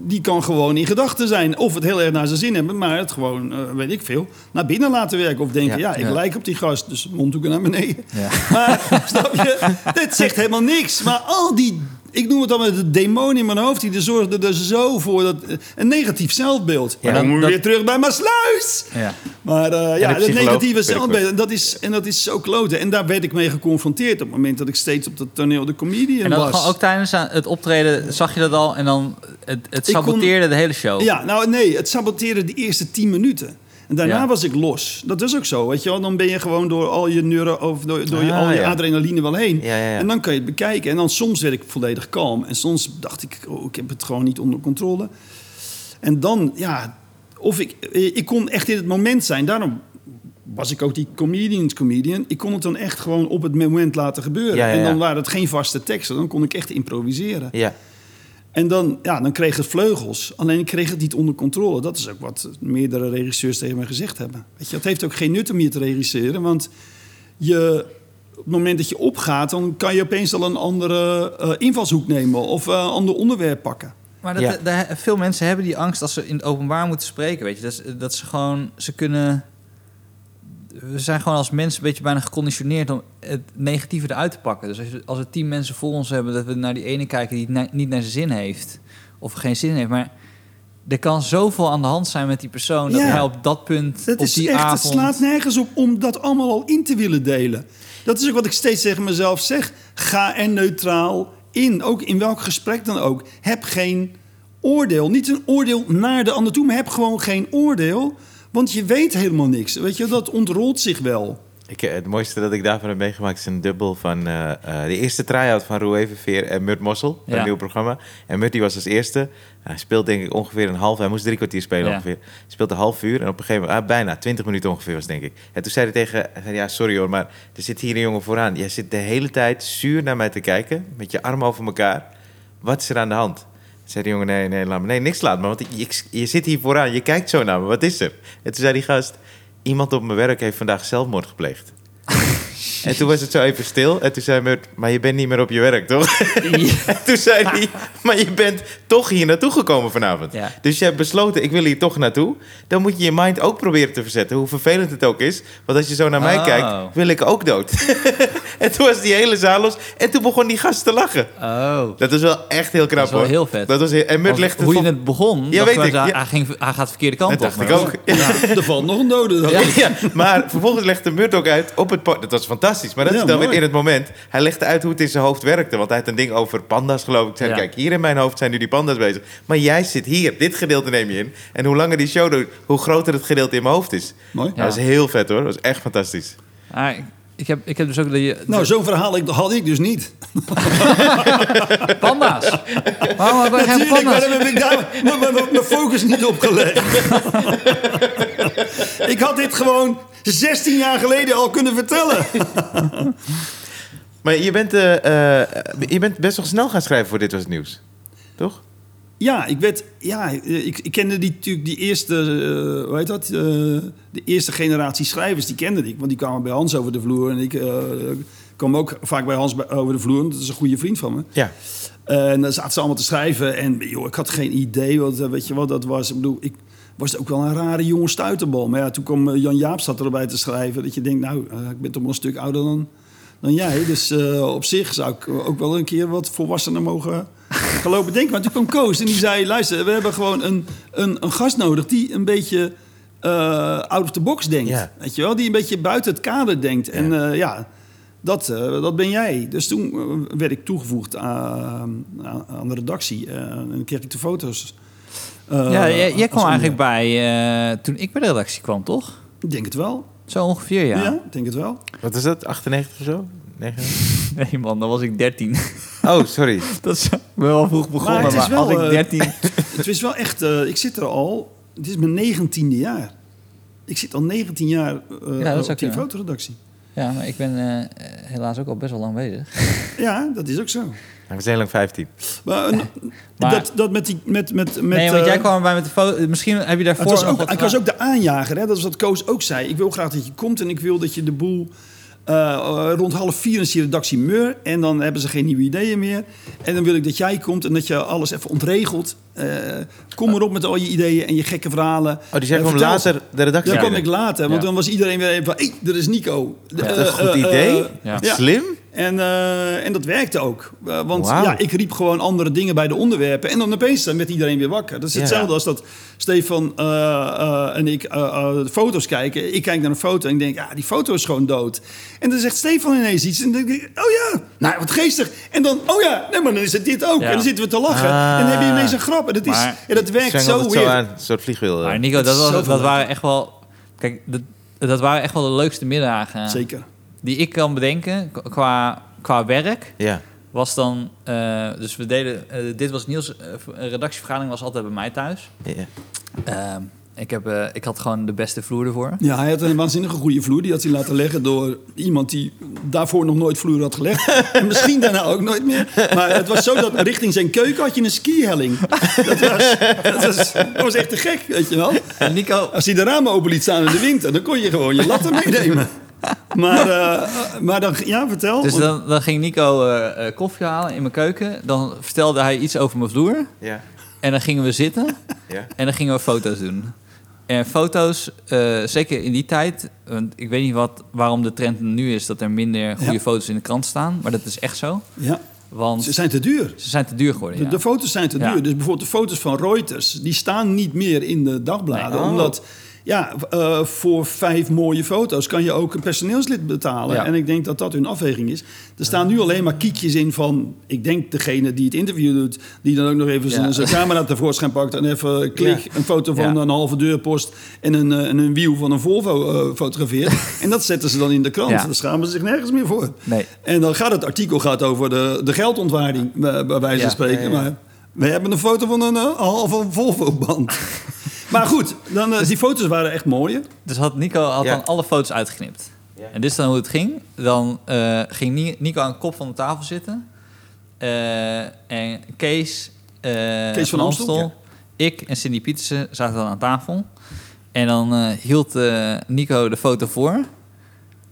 die kan gewoon in gedachten zijn. Of het heel erg naar zijn zin hebben, maar het gewoon, eh, weet ik veel, naar binnen laten werken. Of denken, Ja, ja, ik ja. lijk op die gast, dus mondhoeken naar beneden. Ja. Maar, snap je? Dit zegt helemaal niks. Maar al die, ik noem het dan de demonen in mijn hoofd, die er zorgden er zo voor dat een negatief zelfbeeld. Maar Ja, dan moet je dat- weer terug bij Maasluis. Ja. Maar eh, ja, psycholoog negatieve zelfbeeld, en dat, is, en dat is zo kloten. En daar werd ik mee geconfronteerd op het moment dat ik steeds op het toneel de comedian En dan was. ook tijdens aan het optreden zag je dat al en dan het, het kon- saboteerde de hele show. Ja, nou nee, het saboteerde de eerste tien minuten. En daarna Ja. was ik los. Dat is ook zo, weet je wel. Dan ben je gewoon door al je neuro of door, door je, Ah, al je ja. adrenaline wel heen. Ja. En dan kan je het bekijken. En dan soms werd ik volledig kalm. En soms dacht ik, oh, ik heb het gewoon niet onder controle. En dan, ja, of ik, ik kon echt in het moment zijn. Daarom was ik ook die comedians comedian. Ik kon het dan echt gewoon op het moment laten gebeuren. En dan waren het geen vaste teksten. Dan kon ik echt improviseren. Ja. En dan, ja, dan kreeg het vleugels. Alleen ik kreeg het niet onder controle. Dat is ook wat meerdere regisseurs tegen mij gezegd hebben. Weet je, het heeft ook geen nut om je te regisseren. Want je, op het moment dat je opgaat... dan kan je opeens al een andere eh, invalshoek nemen... of eh, een ander onderwerp pakken. Maar dat, Ja. de- veel mensen hebben die angst als ze in het openbaar moeten spreken. Weet je, dat, ze- dat ze gewoon, ze kunnen. We zijn gewoon als mensen een beetje bijna geconditioneerd om het negatieve eruit te pakken. Dus als, je, als er tien mensen voor ons hebben, dat we naar die ene kijken die het na- niet naar zijn zin heeft. Of geen zin heeft. Maar er kan zoveel aan de hand zijn met die persoon. Dat Ja. hij op dat punt, Het, op is die echt, avond... het slaat nergens op om dat allemaal al in te willen delen. Dat is ook wat ik steeds tegen mezelf zeg. Ga er neutraal in. Ook in welk gesprek dan ook. Heb geen oordeel. Niet een oordeel naar de ander toe, maar heb gewoon geen oordeel. Want je weet helemaal niks. Weet je, dat ontrolt zich wel. Ik, eh, het mooiste dat ik daarvan heb meegemaakt is een dubbel van eh, eh, de eerste try-out van Roe Evenveer en Murt Mossel. Ja. Een nieuw programma. En Murt die was als eerste. Hij speelt denk ik ongeveer een half... Hij moest drie kwartier spelen Ja. ongeveer. Hij speelde een half uur en op een gegeven moment... Ah, bijna, twintig minuten ongeveer was denk ik. En toen zei hij tegen... Zei, ja, sorry hoor, maar er zit hier een jongen vooraan. Jij zit de hele tijd zuur naar mij te kijken. Met je armen over elkaar. Wat is er aan de hand? Zei die jongen, nee, nee, laat me. Nee, niks laat me, want ik- je zit hier vooraan. Je kijkt zo naar me. Wat is er? En toen zei die gast... Iemand op mijn werk heeft vandaag zelfmoord gepleegd. En toen was het zo even stil. En toen zei Murt, maar je bent niet meer op je werk, toch? en toen zei hij, maar je bent toch hier naartoe gekomen vanavond. Ja. Dus je hebt besloten, ik wil hier toch naartoe. Dan moet je je mind ook proberen te verzetten, hoe vervelend het ook is. Want als je zo naar mij Oh. kijkt, wil ik ook dood. en toen was die hele zaal los. En toen begon die gast te lachen. Oh, Dat is wel echt heel knap, Dat is wel hoor. heel vet. Dat was heel, en Murt legde hoe je het begon, Ja, weet we, ik, hij, ja. ging, hij gaat de verkeerde kant Dat op. dacht ik ook. Er valt nog een dode. Ja, maar vervolgens legde Murt ook uit op het... Dat was fantastisch, maar dat Ja, is dan mooi. weer in het moment. Hij legde uit hoe het in zijn hoofd werkte. Want hij had een ding over panda's, geloof ik. Zei, Ja. Kijk, hier in mijn hoofd zijn nu die panda's bezig. Maar jij zit hier. Dit gedeelte neem je in. En hoe langer die show doet, hoe groter het gedeelte in mijn hoofd is. Mooi. Ja. Dat was heel vet, hoor. Dat was echt fantastisch. Ah, ik, heb, ik heb dus ook de, Nou, zo'n verhaal ik- had ik dus niet. panda's. Waarom heb ik geen Natuurlijk, maar panda's? heb ik daar mijn- mijn- mijn focus niet op gelegd. ik had dit gewoon 16 jaar geleden al kunnen vertellen. Maar je bent, eh, eh, je bent best wel snel gaan schrijven voor Dit Was Het Nieuws. Toch? Ja, ik werd, ja, ik, ik kende die, natuurlijk die eerste, eh, hoe heet dat? eh, de eerste generatie schrijvers, die kende ik. Want die kwamen bij Hans over de vloer. En ik eh, kwam ook vaak bij Hans over de vloer. Dat is een goede vriend van me. Ja. En dan zaten ze allemaal te schrijven. En joh, ik had geen idee wat, eh, weet je wat dat was. Ik bedoel, ik was ook wel een rare jonge stuiterbal. Maar ja, toen kwam eh, Jan Jaap zat erbij te schrijven. Dat je denkt, nou, eh, ik ben toch wel een stuk ouder dan, dan jij. Dus eh, op zich zou ik ook wel een keer wat volwassener mogen gelopen denken. Maar toen kwam Koos en die zei, luister, we hebben gewoon een, een, een gast nodig die een beetje eh, out of the box denkt. Ja. Weet je wel, die een beetje buiten het kader denkt. En ja, dat, dat ben jij. Dus toen werd ik toegevoegd aan, aan, de redactie. en dan kreeg ik de foto's. Eh, Ja, jij, kwam eigenlijk bij eh, toen ik bij de redactie kwam, toch? Ik denk het wel. Zo ongeveer, ja. Ja, ik denk het wel. Wat is dat? 98 of zo? 99? Nee man, dan was ik 13. Oh, sorry. dat is, ik ben wel vroeg begonnen, Maar maar, het is wel, als ik eh, 13... Het is wel echt, eh, ik zit er al, het is mijn negentiende jaar. Ik zit al 19 jaar eh, dat zou op die fotoredactie. Ja, maar ik ben eh, helaas ook al best wel lang bezig. Ja, dat is ook zo. Was heel lang 15. Maar, een- Maar- dat, dat met die... Met, met, met, nee, want eh, jij kwam bij met de foto. Misschien heb je daarvoor Het was nog ook, wat ik was ook de aanjager, hè? dat is wat Koos ook zei. Ik wil graag dat je komt en ik wil dat je de boel... eh, eh, rond half vier is die redactie meur en dan hebben ze geen nieuwe ideeën meer. En dan wil ik dat jij komt en dat je alles even ontregelt. Eh, kom erop met al je ideeën en je gekke verhalen. Oh, dus jij Eh, kwam later de redactie Dan kwam ik later, want Ja. dan was iedereen weer even van... hé, hey, er is Nico. Eh, een goed eh, idee. eh, Ja. ja. Slim. En, eh, en dat werkte ook. Eh, want ja, ik riep gewoon andere dingen bij de onderwerpen. En dan opeens dan werd iedereen weer wakker. Dat is Ja. hetzelfde als dat Stefan eh, eh, en ik de foto's kijken. Ik kijk naar een foto en ik denk, ja, die foto is gewoon dood. En dan zegt Stefan ineens iets. En dan denk ik, oh ja, nou, wat geestig. En dan, oh ja, nee, maar dan is het dit ook. Ja. En dan zitten we te lachen. Ah. En dan heb je ineens een grap. En dat, is, Maar- en dat werkt zo weer. zo aan, een soort vliegwiel. Maar. Nico, dat, was, waren echt wel. Kijk, dat, dat waren echt wel de leukste middagen Zeker. Die ik kan bedenken qua, qua werk. Ja. Was dan. eh, dus we deden. eh, dit was Niels. eh, een redactievergadering was altijd bij mij thuis. ja. Ehm, ik, heb, eh, ik had gewoon de beste vloer ervoor. Ja, hij had een waanzinnige goede vloer. Die had hij laten leggen door iemand die daarvoor nog nooit vloer had gelegd. en misschien daarna ook nooit meer. Maar het was zo dat richting zijn keuken had je een skihelling. Dat was, dat was, dat was echt te gek, weet je wel. En Nico. Als hij de ramen open liet staan in de winter, dan kon je gewoon je latten meenemen. Maar, eh, maar dan, ja, vertel. Dus dan, dan ging Nico eh, eh, koffie halen in mijn keuken. Dan vertelde hij iets over mijn vloer. Ja. En dan gingen we zitten. Ja. En dan gingen we foto's doen. En foto's, eh, zeker in die tijd, want ik weet niet wat, waarom de trend nu is dat er minder goede Ja. foto's in de krant staan, maar dat is echt zo. ja, Want ze zijn te duur. ze zijn te duur geworden. De, Ja. de foto's zijn te duur. Dus bijvoorbeeld de foto's van Reuters, die staan niet meer in de dagbladen. Nee. Oh. Omdat, ja, eh, voor vijf mooie foto's kan je ook een personeelslid betalen. Ja. En ik denk dat dat hun afweging is. Er staan nu alleen maar kiekjes in van, ik denk degene die het interview doet, die dan ook nog even zijn, Ja. zijn camera tevoorschijn pakt en even klik, Ja. een foto van een halve deurpost en een, eh, en een wiel van een Volvo eh, fotografeert. en dat zetten ze dan in de krant. Daar schamen ze zich nergens meer voor. Nee. En dan gaat het artikel gaat over de, de geldontwaarding, bij wijze van spreken. Maar we hebben een foto van een eh, halve Volvo-band. maar goed, dan, eh, die foto's waren echt mooi. Dus had Nico had Ja. dan alle foto's uitgeknipt. Ja. En dit is dan hoe het ging. Dan eh, ging Ni- Nico aan de kop van de tafel zitten. Eh, en Kees, eh, Kees van Amstel, ik en Cindy Pietersen zaten dan aan tafel. En dan eh, hield Nico de foto voor.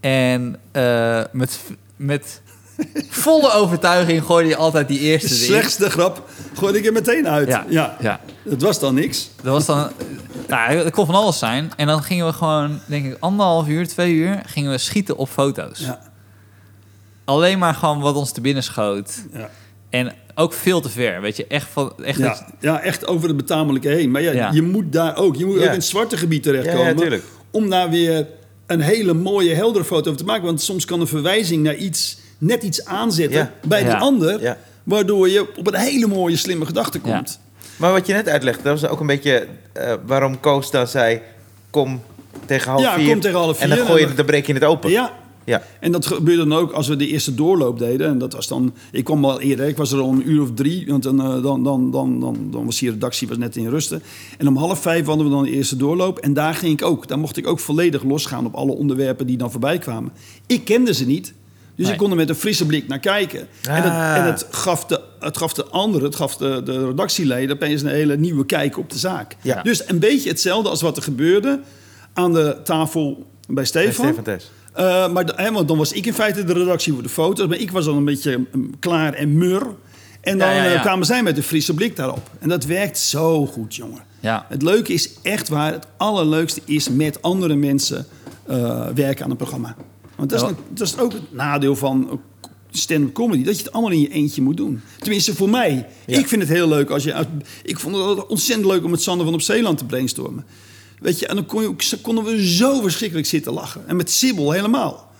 En eh, met, met volle overtuiging gooide hij altijd die De eerste erin. slechtste grap gooide ik er meteen uit. Ja, Ja. ja. Het was dan niks. Dat was dan... Nou, het kon van alles zijn. En dan gingen we gewoon, denk ik, anderhalf uur, twee uur... gingen we schieten op foto's. Ja. Alleen maar gewoon wat ons te binnen schoot. Ja. En ook veel te ver, weet je. Echt, van, echt dat- Ja, ja, echt over het betamelijke heen. Maar ja, Ja. je moet daar ook, je moet Ja. ook in het zwarte gebied Ja, terechtkomen. ja, om daar weer een hele mooie, heldere foto over te maken. Want soms kan een verwijzing naar iets, net iets aanzetten Ja. bij die Ja. ander. Waardoor je op een hele mooie, slimme gedachte Ja. komt. Maar wat je net uitlegde, dat was ook een beetje eh, waarom Koos dan zei... kom tegen half Ja, vier. kom tegen half En dan, vier. gooi je, dan- breek je het open. Ja, Ja. En dat gebeurde dan ook als we de eerste doorloop deden. En dat was dan, ik kwam wel eerder, ik was er al een uur of drie. Want dan, eh, dan, dan, dan, dan, dan was die redactie was net in rusten. En om half vijf hadden we dan de eerste doorloop. En daar ging ik ook, daar mocht ik ook volledig losgaan op alle onderwerpen die dan voorbij kwamen. Ik kende ze niet. Dus Nee. ik kon er met een frisse blik naar kijken. En, het, Ah. en het, gaf de, het gaf de anderen, het gaf de, de redactieleden opeens een hele nieuwe kijk op de zaak. Ja. Dus een beetje hetzelfde als wat er gebeurde aan de tafel bij Stefan. Stefan Thijs. Eh, maar de- want dan was ik in feite de redactie voor de foto's. Maar ik was dan een beetje mm, klaar en mur. En dan Ja, ja, ja. eh, kwamen zij met een frisse blik daarop. En dat werkt zo goed, jongen. Ja. Het leuke is echt waar. Het allerleukste is met andere mensen eh, werken aan een programma. Want dat is, nou- dat is ook het nadeel van stand-up comedy. Dat je het allemaal in je eentje moet doen. Tenminste, voor mij. Ja. Ik vind het heel leuk als je... Ik vond het ontzettend leuk om met Sander van op Zeeland te brainstormen. Weet je, en dan kon je, konden we zo verschrikkelijk zitten lachen. En met Sibyl helemaal.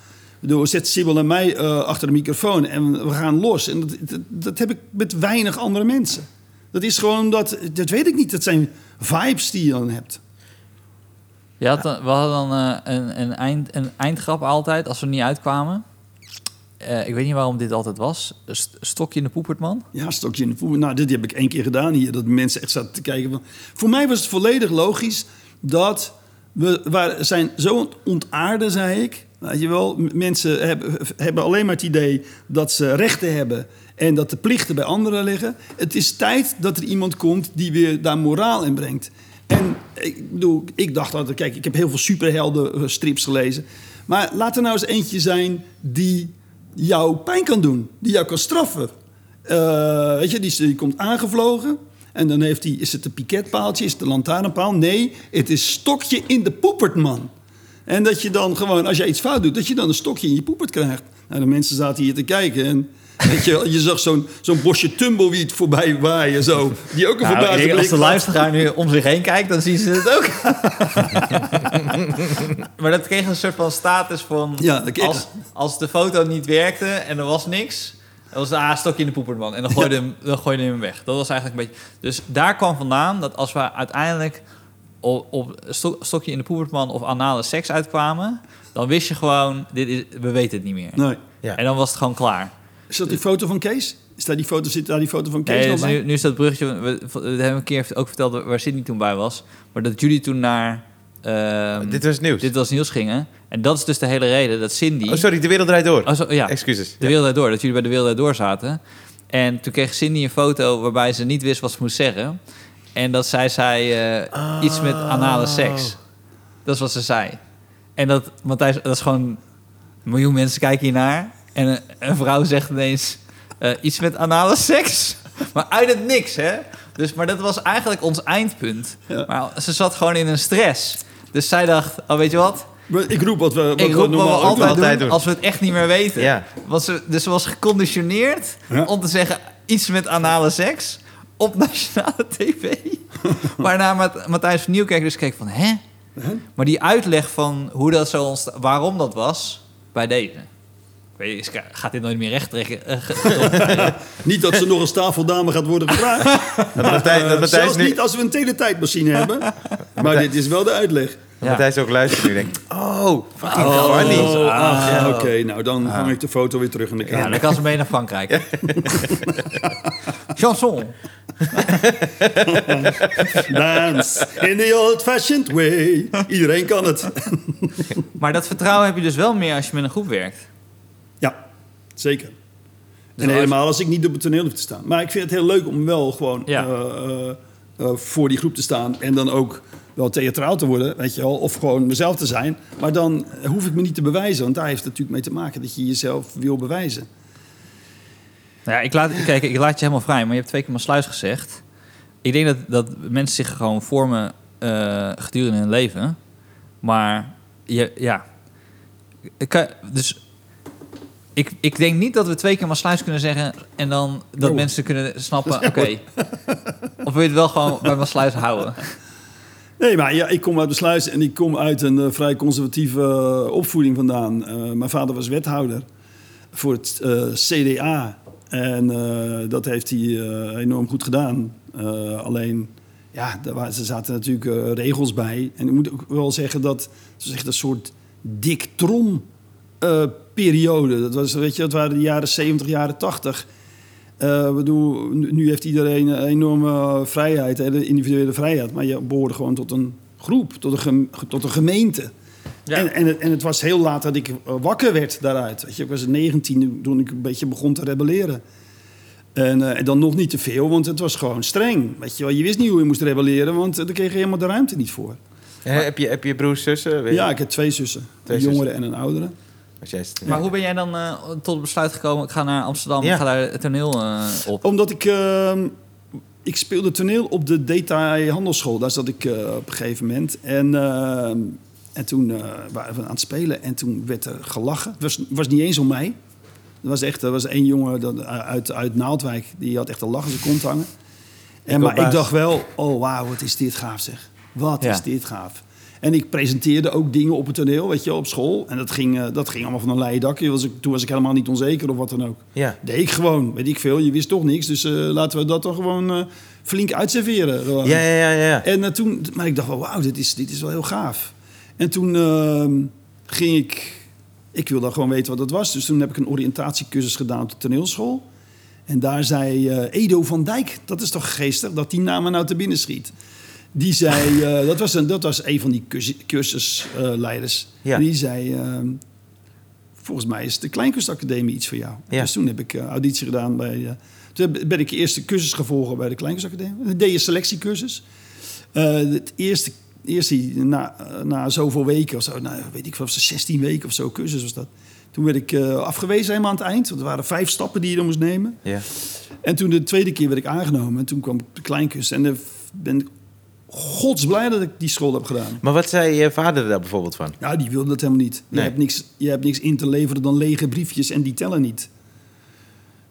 We zetten Sibyl en mij eh, achter de microfoon en we gaan los. En dat, dat, dat heb ik met weinig andere mensen. Dat is gewoon omdat, dat weet ik niet, dat zijn vibes die je dan hebt. Je had we hadden dan eh, een, een, eind, een eindgrap altijd, als we niet uitkwamen. Eh, ik weet niet waarom dit altijd was. St- stokje in de poepertman. Ja, stokje in de voer. Nou, dit heb ik één keer gedaan hier. Dat mensen echt zaten te kijken. Van. Voor mij was het volledig logisch dat we, we zijn zo ontaarden, zei ik. Weet je wel, mensen hebben, hebben alleen maar het idee dat ze rechten hebben en dat de plichten bij anderen liggen. Het is tijd dat er iemand komt die weer daar moraal in brengt. En ik bedoel, ik dacht altijd, kijk, ik heb heel veel superhelden eh, strips gelezen. Maar laat er nou eens eentje zijn die jou pijn kan doen, die jou kan straffen. Eh, weet je, die, die komt aangevlogen. En dan heeft hij, is het een piketpaaltje, is het een lantaarnpaal? Nee, het is stokje in de poepert, man. En dat je dan gewoon, als jij iets fout doet, dat je dan een stokje in je poepert krijgt. Nou, de mensen zaten hier te kijken en weet je, wel, je zag zo'n zo'n bosje tumbleweed voorbij waaien zo. Die ook een Nou, denk, als de luisteraar nu om zich heen kijkt, dan zien ze het ook. maar dat kreeg een soort van status van... Ja, als, als de foto niet werkte en er was niks... dan was het ah, stokje in de poeperman. En dan gooide, hem, dan gooide hem weg. Dat was eigenlijk een beetje... Dus daar kwam vandaan dat als we uiteindelijk... op, op sto- stokje in de poeperman of anale seks uitkwamen... dan wist je gewoon, dit is, we weten het niet meer. Nee. Ja. En dan was het gewoon klaar. Is dat die foto van Kees? Is daar die foto, zit daar die foto van Kees Nee, nog dus bij? nu, nu is dat bruggetje... We, we hebben een keer ook verteld waar Sydney toen bij was. Maar dat jullie toen naar... ehm, Dit was nieuws. dit was nieuws gingen. En dat is dus de hele reden dat Cindy... Oh, sorry, de wereld draait door. Oh, zo- ja, Excuses. de wereld Draait door. Dat jullie bij de wereld Draait door zaten. En toen kreeg Cindy een foto waarbij ze niet wist wat ze moest zeggen. En dat zij zei eh, iets met anale seks. Dat is wat ze zei. En dat, Matthijs, dat is gewoon... Een miljoen mensen kijken hiernaar. En een, een vrouw zegt ineens eh, iets met anale seks. Maar uit het niks, hè? Dus, maar dat was eigenlijk ons eindpunt. Ja. Maar ze zat gewoon in een stress. Dus zij dacht, oh weet je wat? Ik roep wat we, wat Ik we roep wat we normaal ook altijd, doen. altijd doen, doen. als we het echt niet meer weten. Ja. Want ze, dus ze was geconditioneerd Ja. om te zeggen iets met anale seks op nationale tv. Waarna Mat- Matthijs van Nieuwkerk dus keek van, hè? Maar die uitleg van hoe dat zo ontsta- waarom dat was, bij deze. Ik weet, niet, gaat dit nooit meer recht trekken? Eh, Niet dat ze nog als tafeldame gaat worden gevraagd. Dat Matthijs, dat Eh, Matthijs zelfs nu, niet als we een teletijdmachine hebben. Maar dit is wel de uitleg. dat Ja. Matthijs ook luistert nu denkt... Oh, fucking Oh, funny. ach, ja, Oh. oké. nou, dan hang ik de foto weer terug in de ja, kamer. dan kan ze mee naar Frankrijk. Chanson. Dance in the old-fashioned way. Iedereen kan het. Maar dat vertrouwen heb je dus wel meer als je met een groep werkt. Zeker. Dus en als- helemaal als ik niet op het toneel hoef te staan. Maar ik vind het heel leuk om wel gewoon Ja. eh, eh, eh, voor die groep te staan. En dan ook wel theatraal te worden, weet je wel. Of gewoon mezelf te zijn. Maar dan hoef ik me niet te bewijzen. Want daar heeft het natuurlijk mee te maken dat je jezelf wil bewijzen. Nou ja, ik laat, kijk, ik laat je helemaal vrij, maar je hebt twee keer mijn sluis gezegd. Ik denk dat, dat mensen zich gewoon vormen eh, gedurende hun leven. Maar je, ja. Ik kan- dus ik, ik denk niet dat we twee keer mijn sluis kunnen zeggen en dan dat Oh. mensen kunnen snappen, oké. Of wil je het wel gewoon bij mijn sluis houden? Nee, maar ja, ik kom uit Besluis en ik kom uit een eh, vrij conservatieve eh, opvoeding vandaan. Eh, mijn vader was wethouder voor het CDA. En dat heeft hij enorm goed gedaan. Alleen, ja, daar er zaten natuurlijk regels bij. En ik moet ook wel zeggen dat het was echt een soort dik eh, periode. Dat was, weet je, dat waren de jaren 70, jaren 80. Eh, ik bedoel, nu, heeft iedereen een enorme vrijheid, hè, de individuele vrijheid. Maar je behoorde gewoon tot een groep, tot een, gem- tot een gemeente. Ja. En, en, het, en het was heel laat dat ik eh, wakker werd daaruit. Weet je, ik was 19 toen ik een beetje begon te rebelleren. En, eh, en dan nog niet te veel, want het was gewoon streng. Weet je, wel. je wist niet hoe je moest rebelleren, want eh, daar kreeg je helemaal de ruimte niet voor. Eh, heb, je, heb je broers, zussen? Weet? Ja, ik heb twee zussen. Twee een jongere en een oudere. Als jij het- Maar hoe ben jij dan eh, tot het besluit gekomen, ik ga naar Amsterdam, ik ga daar het toneel eh, op? Omdat ik... ehm, ik speelde toneel op de Detail Handelsschool. Daar zat ik eh, op een gegeven moment. En, ehm, en toen waren we aan het spelen. En toen werd er gelachen. Het was, was niet eens om mij. Er was echt er was één jongen dat, uit, uit Naaldwijk. Die had echt een lach in zijn kont hangen. En, Ik maar ik dacht wel... Oh, wauw, wat is dit gaaf zeg. Wat Ja. is dit gaaf. En ik presenteerde ook dingen op het toneel, weet je, op school. En dat ging, eh, dat ging allemaal van een leien dakje. Was ik, toen was ik helemaal niet onzeker of wat dan ook. Ja. Deed ik gewoon, weet ik veel. Je wist toch niks, dus eh, laten we dat dan gewoon eh, flink uitserveren. gewoon. Ja, ja, ja, ja. En toen, maar ik dacht wel, wauw, dit is, dit is wel heel gaaf. En toen ehm, ging ik, ik wilde gewoon weten wat dat was. Dus toen heb ik een oriëntatiecursus gedaan op de toneelschool. En daar zei Edo van Dijk, dat is toch geestig, dat die naam nou te binnen schiet. Die zei, eh, dat, was een, dat was een van die cursus- cursusleiders. Ja. Die zei, ehm, volgens mij is de Kleinkunstacademie iets voor jou. Ja. Dus toen heb ik eh, auditie gedaan bij... eh, toen ben ik eerst de cursus gevolgd bij de Kleinkunstacademie. Dan deed je selectiecursus. Het eerste, eerste na, na zoveel weken of zo, nou, weet ik veel, of ze 16 weken of zo cursus was dat. Toen werd ik afgewezen helemaal aan het eind. Want er waren vijf stappen die je dan moest nemen. Ja. En toen de tweede keer werd ik aangenomen. En toen kwam de kleinkunst. En dan ben ik godsblij dat ik die school heb gedaan. Maar wat zei je vader daar bijvoorbeeld van? Ja, die wilde dat helemaal niet. Je, hebt niks, je hebt niks in te leveren dan lege briefjes en die tellen niet.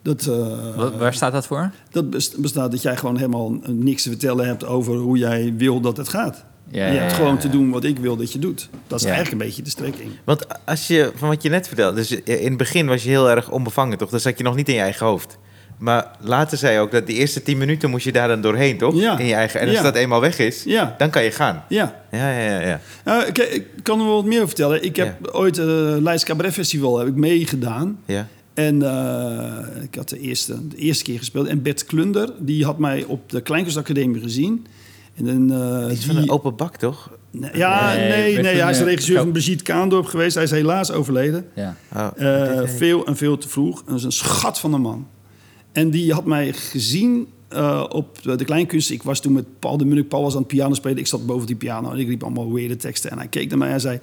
Dat, eh, Wa- Waar staat dat voor? dat best- bestaat dat jij gewoon helemaal niks te vertellen hebt over hoe jij wil dat het gaat. Ja, je hebt ja, gewoon ja. te doen wat ik wil dat je doet. Dat is Ja. eigenlijk een beetje de strekking. Want als je, van wat je net vertelde, dus in het begin was je heel erg onbevangen, toch? Dan zat je nog niet in je eigen hoofd. Maar later zei je ook dat de eerste tien minuten moest je daar dan doorheen, toch? Ja. In je eigen. En als Ja. dat eenmaal weg is, Ja, dan kan je gaan. ja. Ja, ja, ja. ja. Nou, ik, ik kan er wel wat meer over vertellen. Ik heb ooit het Leids Cabaret Festival heb ik meegedaan. ja. En eh, ik had de eerste, de eerste keer gespeeld. En Bert Klunder, die had mij op de Kleinkunstacademie gezien. En dan, eh, Iets van die- een open bak, toch? Nee, ja, Nee, nee, hij is de regisseur van. Brigitte Kaandorp geweest. Hij is helaas overleden. Ja. Oh, Eh, veel en veel te vroeg. Dat is een schat van een man. En die had mij gezien eh, op de, kleinkunst. Ik was toen met Paul de Munnik. Paul was aan het piano spelen. Ik zat boven die piano en ik riep allemaal weirde teksten. En hij keek naar mij en zei...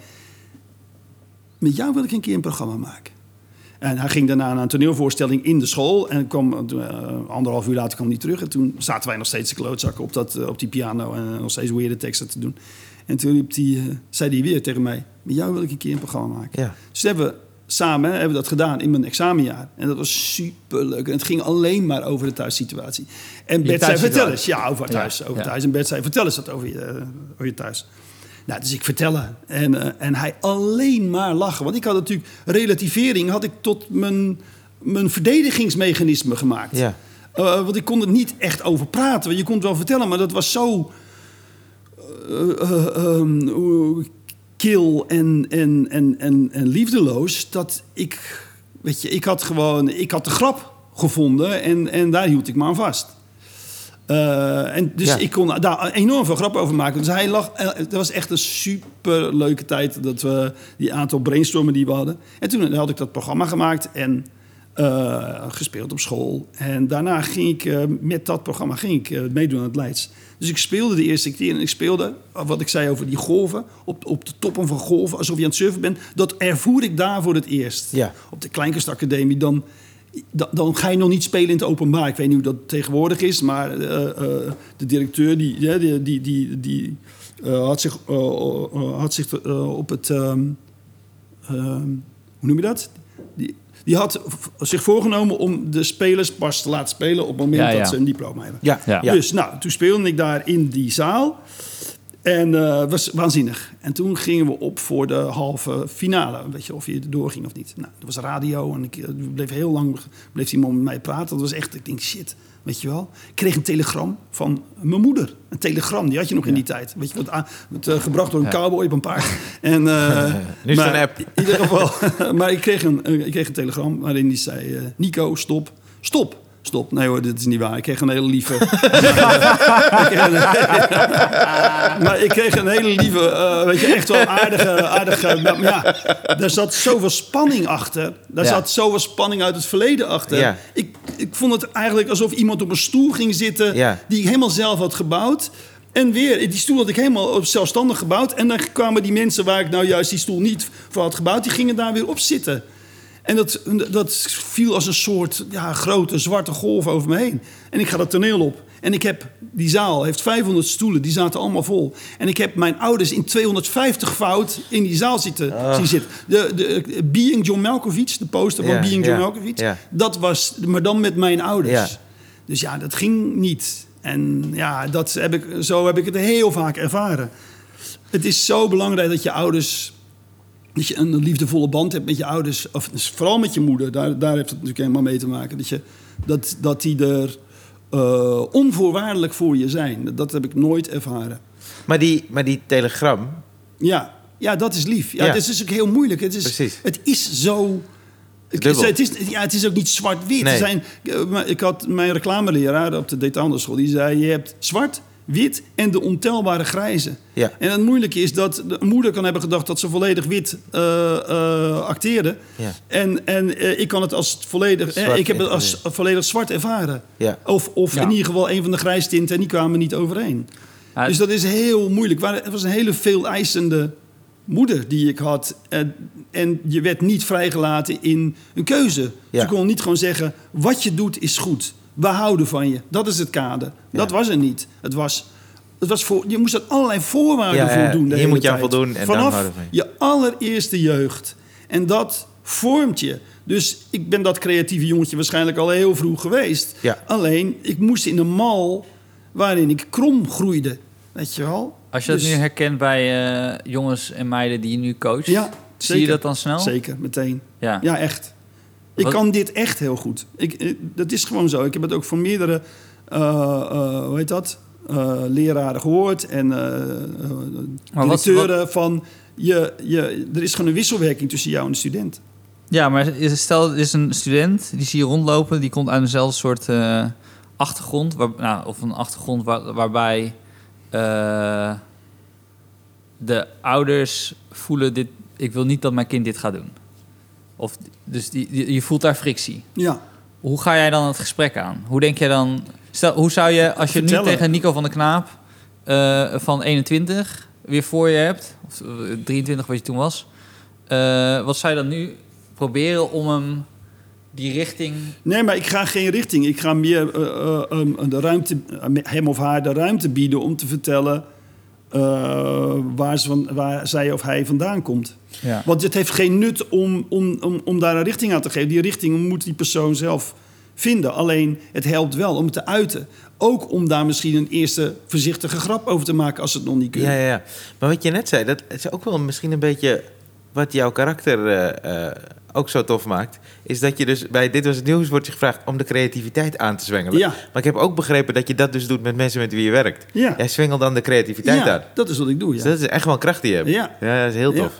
Met jou wil ik een keer een programma maken. En hij ging daarna naar een toneelvoorstelling in de school. En kwam, eh, anderhalf uur later kwam hij terug. En toen zaten wij nog steeds de klootzakken op, dat, eh, op die piano. En nog steeds weirde teksten te doen. En toen riep eh, zei hij weer tegen mij... Met jou wil ik een keer een programma maken. Ja. Dus hebben we samen hebben we dat gedaan in mijn examenjaar. En dat was superleuk. En het ging alleen maar over de thuissituatie. En Bert zei, vertel eens. Ja, over thuis. Ja, over ja. thuis. En Bert zei, vertel eens wat over je, eh, over je thuis. Nou, dus ik vertellen. En, eh, en hij alleen maar lachen. Want ik had natuurlijk relativering had ik tot mijn, mijn verdedigingsmechanisme gemaakt. Ja. Eh, want ik kon er niet echt over praten. Je kon het wel vertellen, maar dat was zo eh, eh, ehm, kil en, en, en, en, en liefdeloos. Dat ik, weet je, ik had gewoon, ik had de grap gevonden en, en daar hield ik me aan vast. Eh, en dus Ja. ik kon daar enorm veel grap over maken. Dus hij lag, eh, het was echt een super leuke tijd dat we die aantal brainstormen die we hadden. En toen had ik dat programma gemaakt en eh, gespeeld op school. En daarna ging ik eh, met dat programma ging ik, eh, meedoen aan het Leids. Dus ik speelde de eerste keer en ik speelde, wat ik zei over die golven, op, op de toppen van golven, alsof je aan het surfen bent. Dat ervoer ik daar voor het eerst. Ja. Op de Kleinkunstacademie, dan, dan, dan ga je nog niet spelen in het openbaar. Ik weet niet hoe dat tegenwoordig is, maar de directeur die, die, die, die, die had zich, had zich op het... ehm, ehm, hoe noem je dat? Die, die had zich voorgenomen om de spelers pas te laten spelen op het moment Ja, ja. dat ze een diploma hebben. Ja. Dus nou, toen speelde ik daar in die zaal. En eh was waanzinnig. En toen gingen we op voor de halve finale. Weet je, of je er doorging of niet. Nou, dat was radio en ik eh, bleef heel lang bleef die man met mij praten. Dat was echt, ik denk, shit, weet je wel. Ik kreeg een telegram van mijn moeder. Een telegram, die had je nog in die tijd. Weet je, wat, aan- eh, gebracht door een Ja. cowboy op een paard. En, eh, Nu is maar een app. In ieder geval. maar ik kreeg, een, eh, ik kreeg een telegram waarin die zei... Nico, stop, stop. Stop. Nee hoor, dit is niet waar. Ik kreeg een hele lieve... Maar ik kreeg een hele lieve, weet je, echt wel aardige... aardige maar ja, daar zat zoveel spanning achter. Daar Ja. zat zoveel spanning uit het verleden achter. Ik, vond het eigenlijk alsof iemand op een stoel ging zitten... Ja. die ik helemaal zelf had gebouwd. En weer, die stoel had ik helemaal zelfstandig gebouwd. En dan kwamen die mensen waar ik nou juist die stoel niet voor had gebouwd... die gingen daar weer op zitten. En dat, dat viel als een soort ja, grote zwarte golf over me heen. En ik ga dat toneel op. En ik heb, die zaal heeft 500 stoelen, die zaten allemaal vol. En ik heb mijn ouders in 250 fout in die zaal zitten, zien zitten. De, de, Being John Malkovich, de poster van Being John Malkovich, dat was, maar dan met mijn ouders. Dus ja, dat ging niet. En ja, dat heb ik, zo heb ik het heel vaak ervaren. Het is zo belangrijk dat je ouders dat je een liefdevolle band hebt met je ouders, of dus vooral met je moeder, daar, daar heeft het natuurlijk helemaal mee te maken. Dat, je, dat, dat die er eh, onvoorwaardelijk voor je zijn. Dat, heb ik nooit ervaren. Maar die, maar die telegram, Ja, ja dat is lief. Ja, Ja. Het is ook heel moeilijk. Het is, Precies. Het is zo... Het Dubbel. is, het, is, ja, het is ook niet zwart-wit. Nee. Zijn, eh, ik had mijn reclameleraar op de Detaillerschool. Die zei, je hebt zwart wit en de ontelbare grijze. Ja. En het moeilijke is dat de moeder kan hebben gedacht dat ze volledig wit eh, eh, acteerde. Ja. En, en eh, ik kan het als volledig, eh, ik heb het als volledig zwart ervaren. Ja. Of, of Ja. in ieder geval een van de grijstinten en die kwamen niet overeen. Dus dat is heel moeilijk. Het was een hele veel eisende moeder die ik had. En, en je werd niet vrijgelaten in een keuze. Ja. Ze kon niet gewoon zeggen, wat je doet is goed. We houden van je. Dat is het kader. Dat was er niet. Het was... Het was voor, je moest aan allerlei voorwaarden Ja, voldoen. de hele moet je aan voldoen en dan Vanaf van je. je allereerste jeugd. En dat vormt je. Dus ik ben dat creatieve jongetje waarschijnlijk al heel vroeg geweest. Ja. Alleen, ik moest in een mal waarin ik krom groeide. Weet je wel? Als je dat Dus- nu herkent bij eh, jongens en meiden die je nu coacht, Ja, zie zeker. je dat dan snel? Zeker, meteen. Ja. Ja, echt. Ik Wat- kan dit echt heel goed. Ik, eh, dat is gewoon zo. Ik heb het ook van meerdere, eh, eh, hoe heet dat? Eh, leraren gehoord en directeuren van... Je, je, er is gewoon een wisselwerking tussen jou en de student. Ja, maar stel, er is een student, die zie je rondlopen, die komt uit eenzelfde soort achtergrond, waar, nou, of een achtergrond waar- waarbij de ouders voelen dit, ik wil niet dat mijn kind dit gaat doen. Of, dus die, die- je voelt daar frictie. Ja, Hoe ga jij dan het gesprek aan? Hoe denk jij dan, stel, hoe zou je, als je nu tegen Nico van der Knaap eh, van 21 weer voor je hebt, of eh, 23 wat je toen was, eh, wat zou je dan nu proberen om hem die richting. Nee, maar ik ga geen richting. Ik ga meer eh, eh, um, de ruimte, eh, hem of haar de ruimte bieden om te vertellen eh, waar, ze van, waar zij of hij vandaan komt. Ja. Want het heeft geen nut om, om, om, om daar een richting aan te geven. Die richting moet die persoon zelf vinden. Alleen het helpt wel om het te uiten. Ook om daar misschien een eerste voorzichtige grap over te maken als het nog niet kunt. Ja, ja, ja. Maar wat je net zei, dat is ook wel misschien een beetje wat jouw karakter eh, eh, ook zo tof maakt. Is dat je dus bij Dit Was Het Nieuws wordt je gevraagd om de creativiteit aan te zwengelen. Ja. Maar ik heb ook begrepen dat je dat dus doet met mensen met wie je werkt. Ja. Jij zwengelt dan de creativiteit Ja, aan. dat is wat ik doe. Ja. Dus dat is echt wel een kracht die je hebt. Ja. ja dat is heel tof.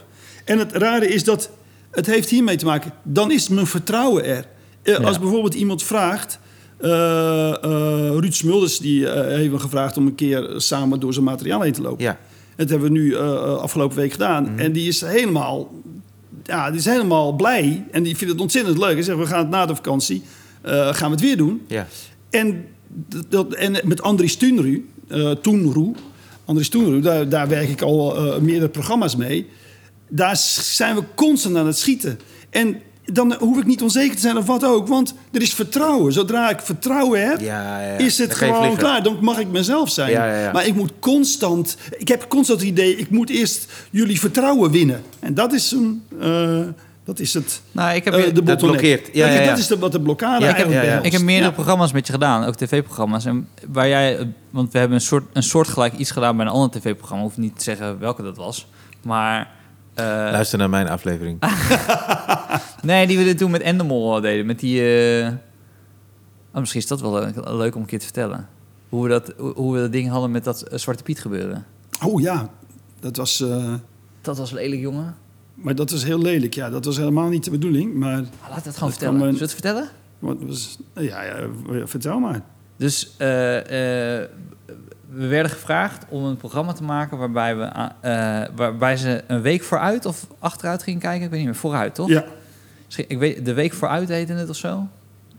En het rare is dat het heeft hiermee te maken. Dan is mijn vertrouwen er. Eh, Als bijvoorbeeld iemand vraagt. Ruud Smulders die heeft me gevraagd om een keer samen door zijn materiaal heen te lopen. Ja. Dat hebben we nu eh, eh, afgelopen week gedaan. En die is helemaal, ja, die is helemaal blij. En die vindt het ontzettend leuk. Hij zegt, we gaan het na de vakantie, eh, gaan we het weer doen. Ja. En, dat- en met Andries Tunru, eh Toenroe, Andries Toenroe, daar, daar werk ik al meerdere programma's mee. Daar zijn we constant aan het schieten. En dan hoef ik niet onzeker te zijn of wat ook, want er is vertrouwen. Zodra ik vertrouwen heb, Ja, ja, ja. is het gewoon klaar. Dan mag ik mezelf zijn. Ja, ja, ja. Maar ik moet constant, ik heb constant het idee, ik moet eerst jullie vertrouwen winnen. En dat is een, eh, dat is het. Nou, ik heb, eh, de dat blokkeert. Ja, Kijk, ja, ja. Dat is de, wat de blokkade Ja, ik heb- eigenlijk ja, ja. behelst. ik heb meerdere Ja. programma's met je gedaan, ook tv-programma's. En waar jij, want we hebben een soort een soortgelijk iets gedaan bij een ander tv-programma. Hoef niet te zeggen welke dat was. Maar Luister naar mijn aflevering. nee, die we dit toen met Endemol deden. Met die. eh, oh, misschien is dat wel leuk, om een keer te vertellen. Hoe we dat, hoe- we dat ding hadden met dat eh, Zwarte Piet gebeuren. Oh ja, dat was, eh, Dat was lelijk, jongen. maar dat was heel lelijk. Ja, dat was helemaal niet de bedoeling. Maar Ah, Laat het gewoon Dat vertellen. me- Zullen we het vertellen? wat was, ja, ja, vertel maar. Dus eh, eh, we werden gevraagd om een programma te maken waarbij, we, eh, waarbij ze een week vooruit of achteruit gingen kijken. Ik weet niet meer, vooruit toch? Ja, Misschien- Ik weet, de week vooruit heette het of zo.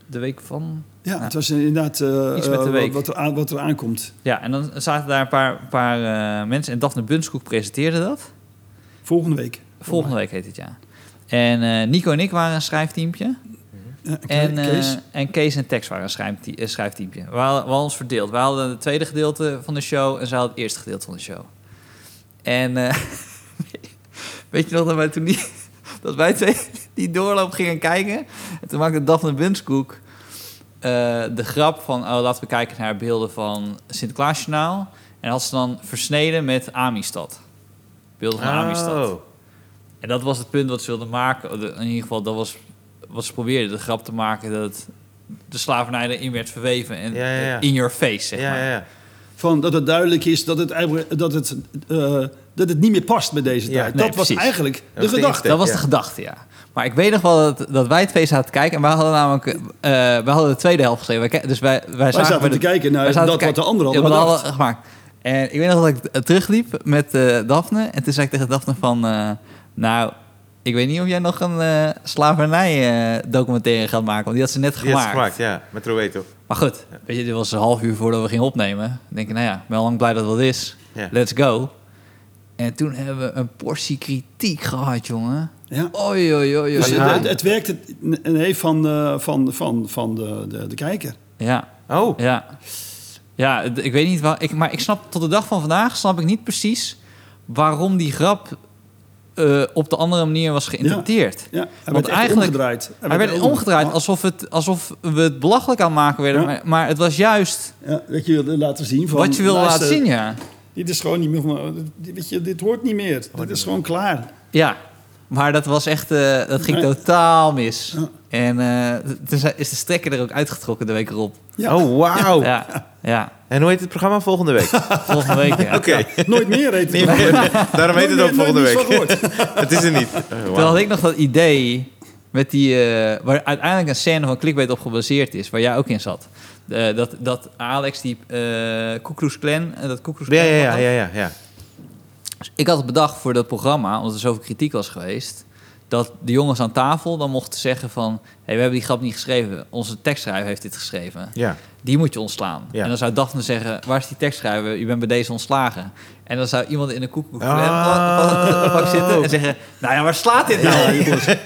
De week van. ja, het was inderdaad eh, Iets met de eh, week. Wat, er aan, wat er aankomt. Ja, en dan zaten daar een paar, paar mensen en Daphne Bunskoek presenteerde dat. Volgende week. Volgende week heet het ja. En Nico en ik waren een schrijfteamje. Ja, En, eh, Kees. en Kees en Tex waren een eh, schrijfteampje. We hadden, we hadden ons verdeeld. We hadden het tweede gedeelte van de show en zij hadden het eerste gedeelte van de show. En eh, weet je nog dat wij toen die, dat wij twee die doorloop gingen kijken? En toen maakte Daphne Bunskoek eh, de grap van... oh, laten we kijken naar beelden van Sinterklaasjournaal. En had ze dan versneden met Amistad. Beelden van Amistad. Oh. En dat was het punt wat ze wilden maken. In ieder geval, dat was wat ze probeerden. De grap te maken dat de slavernij erin werd verweven. En Ja, ja, ja. in your face, zeg Ja, maar. ja, ja. Van dat het duidelijk is dat het, eigenlijk- dat het, eh, dat het niet meer past bij deze Ja, tijd. nee, dat was precies. eigenlijk Dat de was de gedachte. Dat was de gedachte, ja. Maar ik weet nog wel dat, dat wij twee zaten te kijken. En wij hadden namelijk... eh wij hadden de tweede helft geschreven. Dus wij, wij, Wij zagen zaten bij te de- kijken naar zaten dat wat de anderen hadden gemaakt. En ik weet nog dat ik eh, terugliep met eh Daphne. En toen zei ik tegen Daphne van... eh, nou, ik weet niet of jij nog een eh slavernij eh, documentaire gaat maken. Want die had ze net Die had gemaakt. ze gemaakt, ja. Met Roeto. Maar goed, weet je, dit was een half uur voordat we gingen opnemen. Dan denk ik, nou ja, ik ben al lang blij dat dat is. Ja. Let's go. En toen hebben we een portie kritiek gehad, jongen. Ja. Oei, oei, oei, Dus het, het werkt het, nee, van, eh, van, van, van de, de, de kijker. Ja, Oh, ja. Ja, ik weet niet waar... Ik, maar ik snap tot de dag van vandaag snap ik niet precies... waarom die grap eh, op de andere manier was geïnterpreteerd. Ja, hij Want werd eigenlijk- omgedraaid. Hij werd omgedraaid alsof, het, alsof we het belachelijk aan het maken werden. Ja. Maar, maar het was juist Ja, dat je wilde laten zien van... wat je wilde laten zien, ja. Dit is gewoon niet meer Weet je, dit hoort niet meer. dit is gewoon klaar. Ja, maar dat was echt, eh, dat ging Nee. totaal mis. Ja. En eh, toen is de stekker er ook uitgetrokken de week erop. Ja. oh wauw. Ja, ja. En hoe heet het programma volgende week? volgende week. Ja. Oké. Nooit meer heet het. Meer. Daarom heet het ook volgende week. het is er niet. Oh. Toen had ik nog dat idee met die, eh, waar uiteindelijk een scène van Clickbait op gebaseerd is, waar jij ook in zat. Eh, dat, dat Alex die uh, Koekroes Clan, eh, dat Koekroes Ja, Clan ja, ja, ja, ja, ja. Dus ik had het bedacht voor dat programma, omdat er zoveel kritiek was geweest, dat de jongens aan tafel dan mochten zeggen van, hey, we hebben die grap niet geschreven, onze tekstschrijver heeft dit geschreven. Ja. Die moet je ontslaan. Ja. En dan zou Daphne zeggen, waar is die tekstschrijver? Je bent bij deze ontslagen. En dan zou iemand in een koekboek Oh. zitten en zeggen, nou ja, waar slaat dit nou?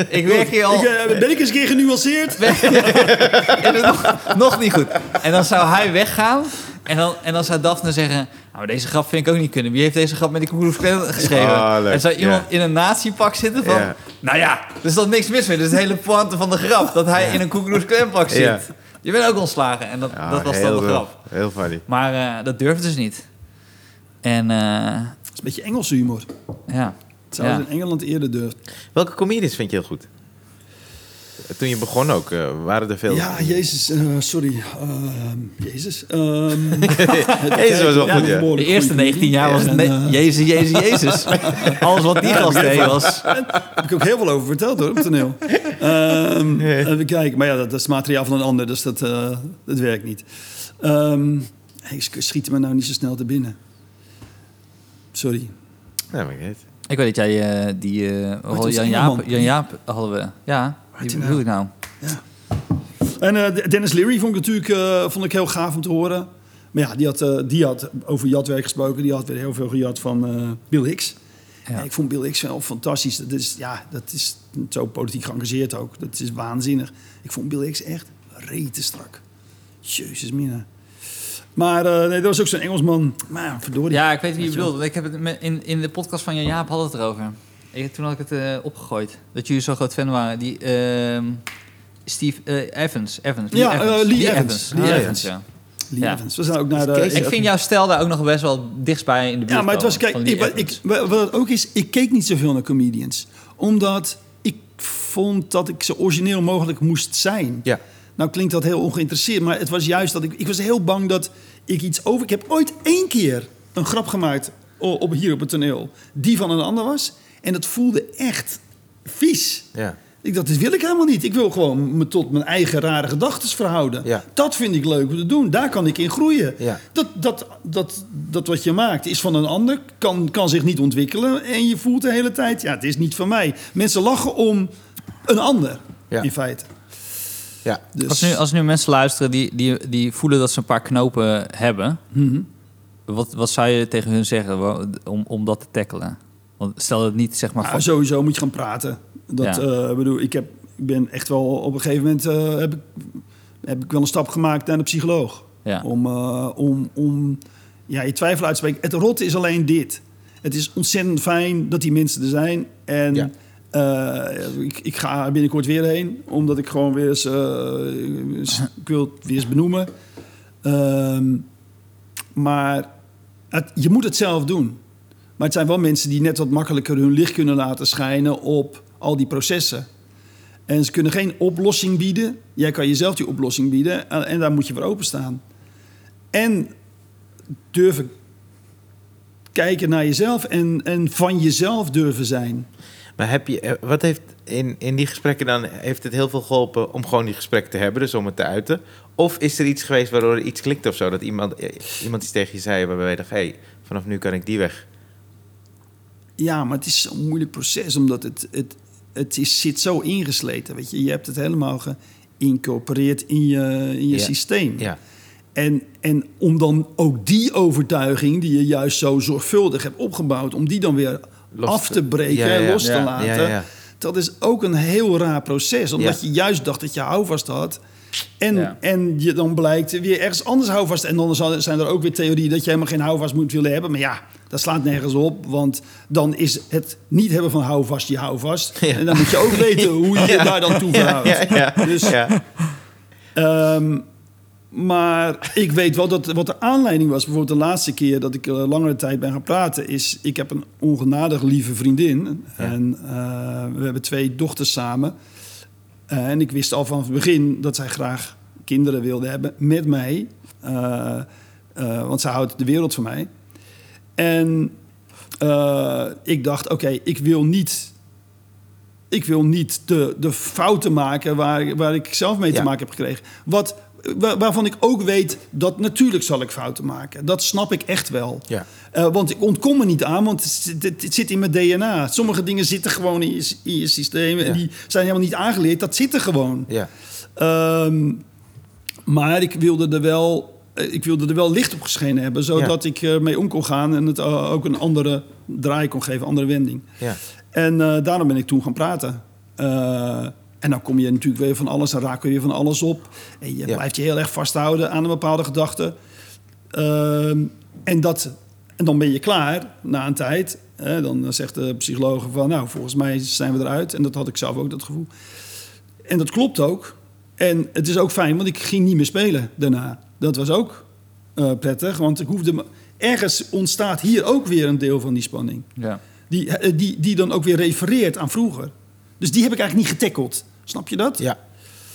ik werk hier al... Ik, eh, ben ik eens een keer genuanceerd? En nog, nog niet goed. En dan zou hij weggaan. En dan, en dan zou Daphne zeggen... Nou, deze grap vind ik ook niet kunnen. Wie heeft deze grap met die Koekoes geschreven? Ah, en zou iemand in een nazi-pak zitten van... Nou ja, er is toch niks mis mee. Dat is de hele pointe van de grap. Dat hij in een Koekoes pak zit. Je bent ook ontslagen. En dat, Ja, dat was dan de grap. Heel funny. Maar eh, dat durfde ze niet. En eh, Dat is een beetje Engelse humor. ja. Het zou Ja. in Engeland eerder durft. Welke comedians vind je heel goed? Toen je begon ook, eh, waren er veel. Ja, Jezus, eh, sorry. Ehm, Jezus. Ehm Jezus was wel Ja, goed, ja. De eerste goede 19 jaar was het... En, eh, Jezus, Jezus, Jezus. Alles wat die gast deed was... Daar heb ik ook heel veel over verteld hoor, op toneel. Ehm, even kijken, maar ja, dat, dat is materiaal van een ander, dus dat, eh, dat werkt niet. Ehm ik schiet me nou niet zo snel te binnen. Sorry. Nee, maar niet. Ik weet dat jij die... eh, was Jan. Jaap, Jan Jaap hadden we. Ja, heet die bedoel ik nou. En eh, Dennis Leary vond ik natuurlijk eh, vond ik heel gaaf om te horen. Maar ja, die had, eh, die had over jatwerk gesproken. Die had weer heel veel gejat van Bill Hicks. Ja. Ik vond Bill Hicks wel fantastisch. Dat is, ja, dat is zo politiek geëngageerd ook. Dat is waanzinnig. Ik vond Bill Hicks echt rete strak. Jezus mina. Maar eh, nee, dat was ook zo'n Engelsman. Maar ja, verdorie. Ja, ik weet wie je bedoelt. Ik heb het in, in de podcast van Jan Jaap hadden we het erover. Ik, toen had ik het eh, opgegooid. Dat jullie zo groot fan waren. Die ehm, Steve eh, Evans. Evans. Lee Ja, eh, Evans. Lee Evans. Lee Ah, ja. Evans, ja. Lee Ja. Evans. We zijn ook naar de... Ik vind jouw stijl daar ook nog best wel dichtstbij in de buurt Ja, maar het was, kijk, ik, Lee wat, ik, wat het ook is, ik keek niet zoveel naar comedians. Omdat ik vond dat ik zo origineel mogelijk moest zijn. Ja. Nou klinkt dat heel ongeïnteresseerd, maar het was juist dat ik... Ik was heel bang dat ik iets over... Ik heb ooit één keer een grap gemaakt op, hier op het toneel... die van een ander was. En dat voelde echt vies. Ja. Ik dacht, dit wil ik helemaal niet. Ik wil gewoon me tot mijn eigen rare gedachten verhouden. Ja. Dat vind ik leuk om te doen. Daar kan ik in groeien. Ja. Dat, dat, dat, dat wat je maakt is van een ander, kan, kan zich niet ontwikkelen. En je voelt de hele tijd, ja, het is niet van mij. Mensen lachen om een ander, Ja. in feite. Ja. Dus, Als nu, als nu mensen luisteren die, die, die voelen dat ze een paar knopen hebben... Mhm. Wat, wat zou je tegen hun zeggen om, om dat te tackelen? Want stel dat het niet, zeg maar... Ja, van- sowieso moet je gaan praten. Dat, Ja. eh, bedoel, ik, heb, ik ben echt wel op een gegeven moment eh, heb, ik, heb ik wel een stap gemaakt naar de psycholoog. Ja. Om, eh, om, om ja, je twijfel uit te spreken. Het rotte is alleen dit. Het is ontzettend fijn dat die mensen er zijn. En Ja. eh, ik, ik ga binnenkort weer heen. Omdat ik gewoon weer eens... eh, eens- ik wil het weer eens benoemen. Ehm, maar het- je moet het zelf doen. Maar het zijn wel mensen die net wat makkelijker hun licht kunnen laten schijnen op al die processen. En ze kunnen geen oplossing bieden. Jij kan jezelf die oplossing bieden en, daar moet je voor openstaan. En durven kijken naar jezelf en, en van jezelf durven zijn. Maar heb je, eh, wat heeft in, in die gesprekken dan, heeft het heel veel geholpen om gewoon die gesprekken te hebben, dus om het te uiten? Of is er iets geweest waardoor er iets klikt of zo? Dat iemand, eh, iemand iets tegen je zei waarbij je dacht, hé, hey, vanaf nu kan ik die weg. Ja, maar het is zo'n moeilijk proces, omdat het, het, het is, zit zo ingesleten. Weet je? je hebt het helemaal geïncorporeerd in je, in je Ja. systeem. Ja, En, en om dan ook die overtuiging, die je juist zo zorgvuldig hebt opgebouwd, om die dan weer Los af te- breken en ja. los te laten. Dat is ook een heel raar proces, omdat je juist dacht dat je houvast had. En, Ja. en je dan blijkt weer ergens anders houvast. En dan zijn er ook weer theorieën dat je helemaal geen houvast moet willen hebben. Maar ja, dat slaat nergens op. Want dan is het niet hebben van houvast je houvast. Ja. En dan moet je ook weten hoe je je daar dan toe verhoudt. Dus, ja. Ehm, maar ik weet wel dat wat de aanleiding was. Bijvoorbeeld de laatste keer dat ik eh, langere tijd ben gaan praten... is ik heb een ongenadig lieve vriendin. En eh, we hebben twee dochters samen. Eh, en ik wist al vanaf het begin dat zij graag kinderen wilde hebben met mij. Eh, eh, want zij houdt de wereld van mij. En ik dacht, oké, ik wil niet... Ik wil niet de, de fouten maken waar, waar ik zelf mee te maken heb gekregen. Wat, wa- waarvan ik ook weet dat natuurlijk zal ik fouten maken. Dat snap ik echt wel. Ja. Eh, want ik ontkom er niet aan, want het, zit- het, het zit in mijn DNA. Sommige dingen zitten gewoon in je, in je systeem. Ja. En die zijn helemaal niet aangeleerd. Dat zit er gewoon. ja. Ehm, maar ik wilde er wel, eh, ik wilde er wel licht op geschenen hebben, zodat ik ermee om kon gaan en het eh, ook een andere draai kon geven, andere wending. ja. En eh, daarom ben ik toen gaan praten. Eh, en dan kom je natuurlijk weer van alles en raak je weer van alles op. En je Ja. blijft je heel erg vasthouden aan een bepaalde gedachte. Ehm, en, dat, en dan ben je klaar na een tijd. Hè, dan zegt de psycholoog van, nou, volgens mij zijn we eruit. En dat had ik zelf ook, dat gevoel. En dat klopt ook. En het is ook fijn, want ik ging niet meer spelen daarna. Dat was ook eh, prettig, want ik hoefde... me- Ergens ontstaat hier ook weer een deel van die spanning. Ja. Die, eh, die, die dan ook weer refereert aan vroeger. Dus die heb ik eigenlijk niet getackeld. Snap je dat? ja.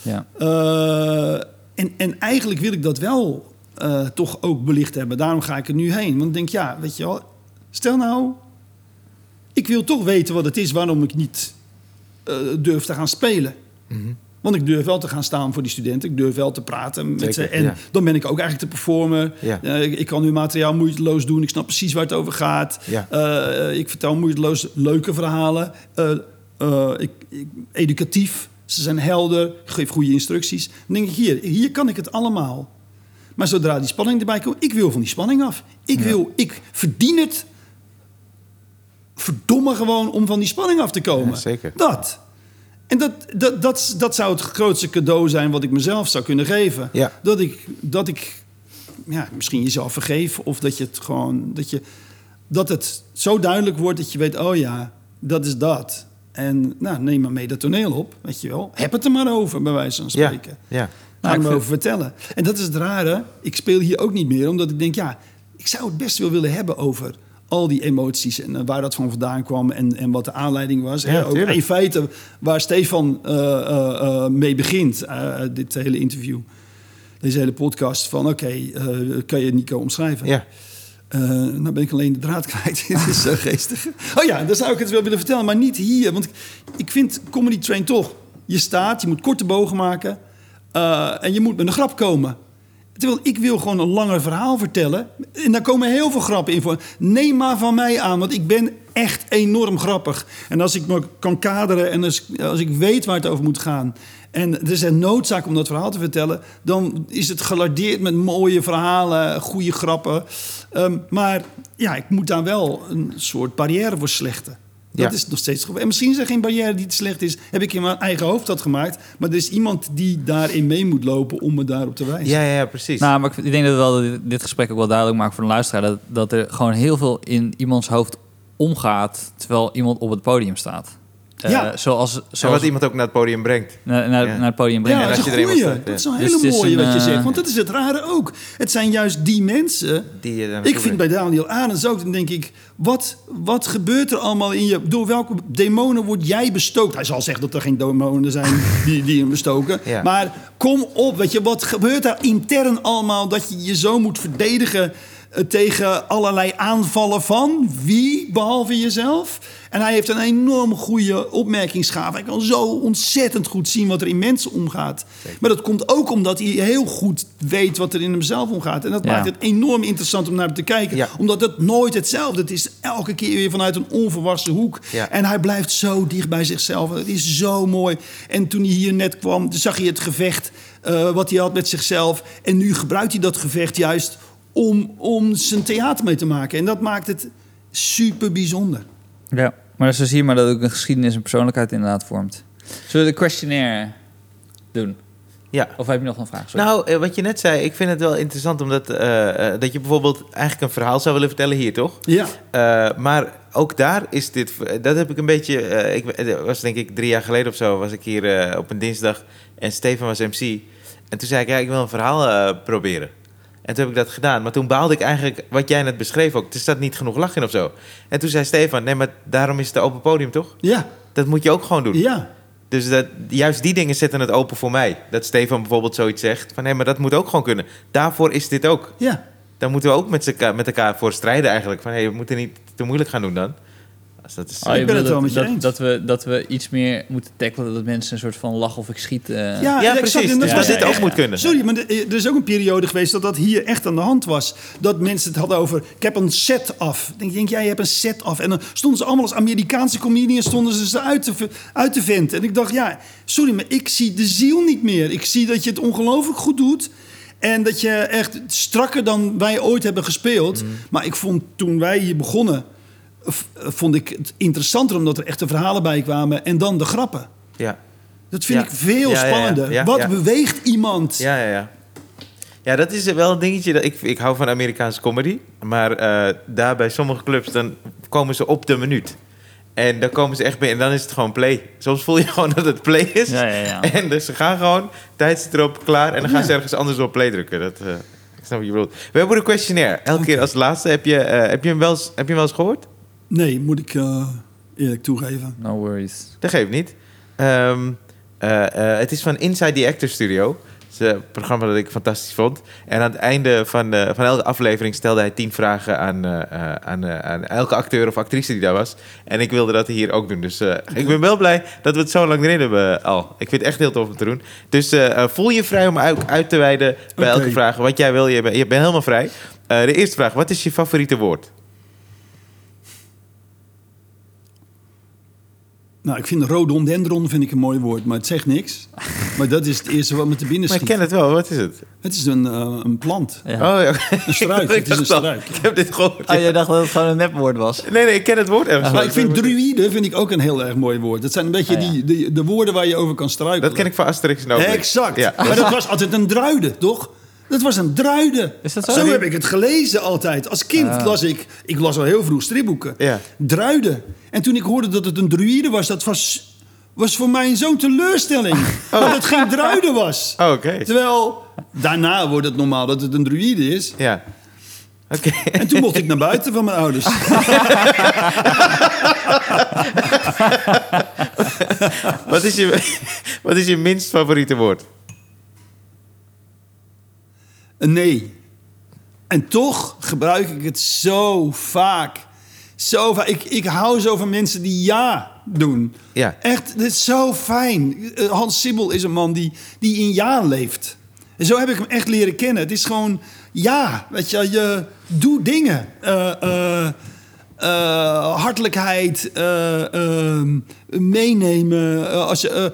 Ja. Eh, en, en eigenlijk wil ik dat wel eh, toch ook belicht hebben. Daarom ga ik er nu heen. Want ik denk, ja, weet je wel... Stel nou... Ik wil toch weten wat het is waarom ik niet eh, durf te gaan spelen. Mhm. Want ik durf wel te gaan staan voor die studenten. Ik durf wel te praten met Zeker, ze. En ja. dan ben ik ook eigenlijk de performer. Ja. Eh, ik, ik kan nu materiaal moeiteloos doen. Ik snap precies waar het over gaat. Ja. Ik vertel moeiteloos leuke verhalen. Ik, ik- educatief. Ze zijn helder. Ik geef goede instructies. Dan denk ik, hier, hier kan ik het allemaal. Maar zodra die spanning erbij komt, ik wil van die spanning af. Ik, wil, ik verdien het verdomme gewoon om van die spanning af te komen. Ja, zeker. Dat. En dat, dat, dat, dat zou het grootste cadeau zijn wat ik mezelf zou kunnen geven. Ja. Dat ik, dat ik ja, misschien jezelf vergeef. Of dat je het gewoon. Dat, je, dat het zo duidelijk wordt dat je weet: oh ja, dat is dat. En nou, neem maar mee dat toneel op, weet je wel. Heb het er maar over, bij wijze van Ja. spreken. ja. Ga Nou, me over vertellen. En dat is het rare. Ik speel hier ook niet meer, omdat ik denk, ja, ik zou het best wel willen hebben over al die emoties en eh, waar dat van vandaan kwam en, en wat de aanleiding was. Ja, Hè, ook in feite waar Stefan eh, eh, mee begint, dit hele interview, deze hele podcast, van oké, kan je Nico omschrijven? ja. Nou ben ik alleen de draad kwijt. Dit is zo geestig. Oh ja, daar zou ik het wel willen vertellen, maar niet hier. Want ik, ik vind Comedy Train toch... Je staat, je moet korte bogen maken... eh, en je moet met een grap komen. Terwijl ik wil gewoon een langer verhaal vertellen. En daar komen heel veel grappen in voor. Neem maar van mij aan, want ik ben echt enorm grappig. En als ik me kan kaderen en als, als ik weet waar het over moet gaan... en er is een noodzaak om dat verhaal te vertellen... dan is het gelardeerd met mooie verhalen, goede grappen. Ehm, maar ja, ik moet daar wel een soort barrière voor slechten. Dat Ja. is nog steeds gebeurd. En misschien is er geen barrière die te slecht is. Heb ik in mijn eigen hoofd dat gemaakt. Maar er is iemand die daarin mee moet lopen om me daarop te wijzen. Ja, ja, ja, precies. Nou, maar ik ik denk dat wel dit, dit gesprek ook wel duidelijk maakt voor de luisteraar dat, dat er gewoon heel veel in iemands hoofd omgaat terwijl iemand op het podium staat. Eh, Ja. Zoals, Zo zoals wat iemand ook naar het podium brengt. naar, naar, Ja. naar het podium. Ja, en dat is je een er goeie. Dat is een Dus hele mooie een, wat je eh, zegt. Want dat is het rare ook. Het zijn juist die mensen... Die je daar Ik vind bij brengt. Daniel Arends ook, dan denk ik... Wat, wat gebeurt er allemaal in je... Door welke demonen word jij bestookt? Hij zal zeggen dat er geen demonen zijn die, die hem bestoken. Ja. Maar kom op, weet je, wat gebeurt daar intern allemaal... dat je je zo moet verdedigen... eh, tegen allerlei aanvallen van wie, behalve jezelf. En hij heeft een enorm goede opmerkingsgave. Hij kan zo ontzettend goed zien wat er in mensen omgaat. Maar dat komt ook omdat hij heel goed weet wat er in hemzelf omgaat. En dat Ja. maakt het enorm interessant om naar te kijken. Ja. Omdat het nooit hetzelfde is. Het is elke keer weer vanuit een onverwassen hoek. Ja. En hij blijft zo dicht bij zichzelf. Het is zo mooi. En toen hij hier net kwam, zag je het gevecht eh, wat hij had met zichzelf. En nu gebruikt hij dat gevecht juist om, om zijn theater mee te maken. En dat maakt het super bijzonder. Ja, maar zo zie je maar dat ook een geschiedenis en persoonlijkheid inderdaad vormt. Zullen we de questionnaire doen? Ja. Of heb je nog een vraag? Sorry. Nou, eh, wat je net zei, ik vind het wel interessant omdat eh, eh, dat je bijvoorbeeld eigenlijk een verhaal zou willen vertellen hier, toch? Ja, Eh, maar ook daar is dit, dat heb ik een beetje, eh, ik het was denk ik drie jaar geleden of zo, was ik hier eh, op een dinsdag en Stefan was MC. En toen zei ik, ja, ik wil een verhaal eh, proberen. En toen heb ik dat gedaan. Maar toen baalde ik eigenlijk, wat jij net beschreef ook, er staat niet genoeg lach in of zo. En toen zei Stefan, nee, maar daarom is het een open podium, toch? ja, Dat moet je ook gewoon doen. ja. Dus dat, juist die dingen zetten het open voor mij. Dat Stefan bijvoorbeeld zoiets zegt van... nee, maar dat moet ook gewoon kunnen. Daarvoor is dit ook. ja. Daar moeten we ook met, elkaar- met elkaar voor strijden eigenlijk. Van, hey, we moeten niet te moeilijk gaan doen dan. Als dat is, Oh, je ik ben het wel dat, met je dat, eens. dat we, dat we iets meer moeten tackelen, dat mensen een soort van lach of ik schiet. eh, Ja, precies. Dus dat dat dit dit ook moet kunnen. Sorry, maar er er is ook een periode geweest dat dat hier echt aan de hand was. Dat mensen het hadden over, ik heb een set af. Ik denk, denk jij, je hebt een set af. En dan stonden ze allemaal als Amerikaanse comedians stonden ze ze uit te, uit te venten. En ik dacht, ja, sorry, maar ik zie de ziel niet meer. Ik zie dat je het ongelooflijk goed doet. En dat je echt strakker dan wij ooit hebben gespeeld. Mhm. Maar ik vond toen wij hier begonnen, vond ik het interessanter omdat er echte verhalen bij kwamen. En dan de grappen. Ja. Dat vind Ja. ik veel Ja, ja, ja. spannender. Ja, Wat ja. beweegt iemand? Ja, ja, ja. Ja, dat is wel een dingetje. Dat ik, ik hou van Amerikaanse comedy. Maar eh, daar bij sommige clubs, dan komen ze op de minuut. En dan komen ze echt bij en dan is het gewoon play. Soms voel je gewoon dat het play is. Ja, ja, ja. En dus ze gaan gewoon, tijd zit erop, klaar. En dan gaan Ja. ze ergens anders op play drukken. Dat, eh, ik snap wat je bedoelt. We hebben een questionnaire. Elke keer als laatste. Heb je, eh, heb je, hem, wel eens, heb je hem wel eens gehoord? Nee, moet ik eh, eerlijk toegeven. No worries. Dat geeft niet. Ehm, eh, eh, het is van Inside the Actor Studio. Het is een programma dat ik fantastisch vond. En aan het einde van, van elke aflevering stelde hij tien vragen aan, eh, eh, aan, eh, aan elke acteur of actrice die daar was. En ik wilde dat hier ook doen. Dus eh, ik ben wel blij dat we het zo lang erin hebben al. Ik vind het echt heel tof om te doen. Dus voel je vrij om uit, uit te wijden bij elke vraag. Wat jij wil, je bent, je bent helemaal vrij. Eh, de eerste vraag, wat is je favoriete woord? Nou, ik vind rhododendron vind ik een mooi woord, maar het zegt niks. Maar dat is het eerste wat me te binnen Maar ik schiet. ken het wel, wat is het? Het is een, eh, een plant. Ja. Oh, ja. Een struik, Ik het is een struik. Ik heb dit gehoord. Oh, jij dacht dat het gewoon een nepwoord was? Nee, nee, ik ken het woord ergens. Maar ik vind druïde vind ik ook een heel erg mooi woord. Dat zijn een beetje Ah, ja. die, die, de woorden waar je over kan struikelen. Dat ken ik van Asterix Obelix. Exact. Ja. Maar dat was altijd een druide, toch? Dat was een druide. Is dat zo? heb ik het gelezen altijd. Als kind Ah. las ik... Ik las al heel vroeg stripboeken. Ja. Druide. En toen ik hoorde dat het een druïde was... Dat was, was voor mij zo'n teleurstelling. Dat het geen druide was. Oh. Terwijl daarna wordt het normaal dat het een druïde is. Ja. Oké. En toen mocht ik naar buiten van mijn ouders. wat, is je, wat is je minst favoriete woord? Een nee. En toch gebruik ik het zo vaak. Zo vaak. Ik, ik hou zo van mensen die ja doen. Ja. Echt, dit is zo fijn. Eh, Hans Sibbel is een man die, die in ja leeft. En zo heb ik hem echt leren kennen. Het is gewoon ja. Weet je, je doet dingen. Eh, eh, hartelijkheid, eh, ehm, meenemen. als je,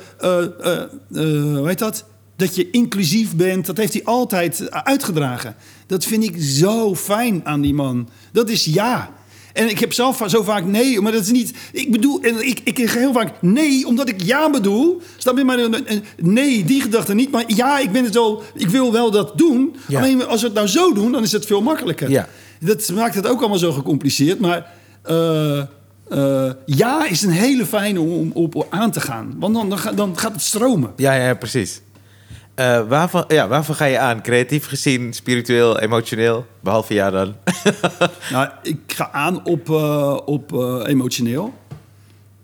hoe heet dat? Dat je inclusief bent, dat heeft hij altijd uitgedragen. Dat vind ik zo fijn aan die man. Dat is ja. En ik heb zelf zo vaak nee, maar dat is niet. Ik bedoel, en ik, ik zeg heel vaak nee, omdat ik ja bedoel. Snap je? Maar een- een- nee, die gedachte niet. Maar ja, ik ben het wel. Ik wil wel dat doen. Ja. Alleen als we het nou zo doen, dan is het veel makkelijker. Ja. Dat maakt het ook allemaal zo gecompliceerd. Maar eh, eh, ja is een hele fijne om op aan te gaan. Want dan, dan, dan gaat het stromen. Ja, ja, precies. Eh, waarvan, ja, waarvan ga je aan? Creatief gezien, spiritueel, emotioneel? Behalve ja dan. Nou, ik ga aan op, eh, op eh, emotioneel.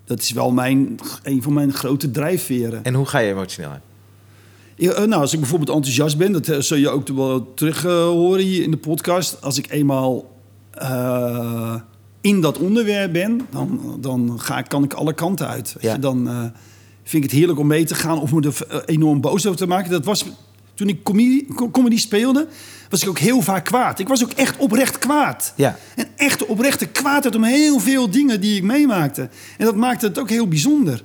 Dat is wel mijn, een van mijn grote drijfveren. en hoe ga je emotioneel aan? Nou, als ik bijvoorbeeld enthousiast ben, dat zul je ook wel terug horen hier in de podcast. Als ik eenmaal in dat onderwerp ben, dan, dan ga, ik- kan ik alle kanten uit. Weet Ja. je? Dan vind ik het heerlijk om mee te gaan of me er eh, enorm boos over te maken. Dat was toen ik comedy, co- comedy speelde, was ik ook heel vaak kwaad. Ik was ook echt oprecht kwaad. Ja. Een echte oprechte kwaadheid om heel veel dingen die ik meemaakte. En dat maakte het ook heel bijzonder.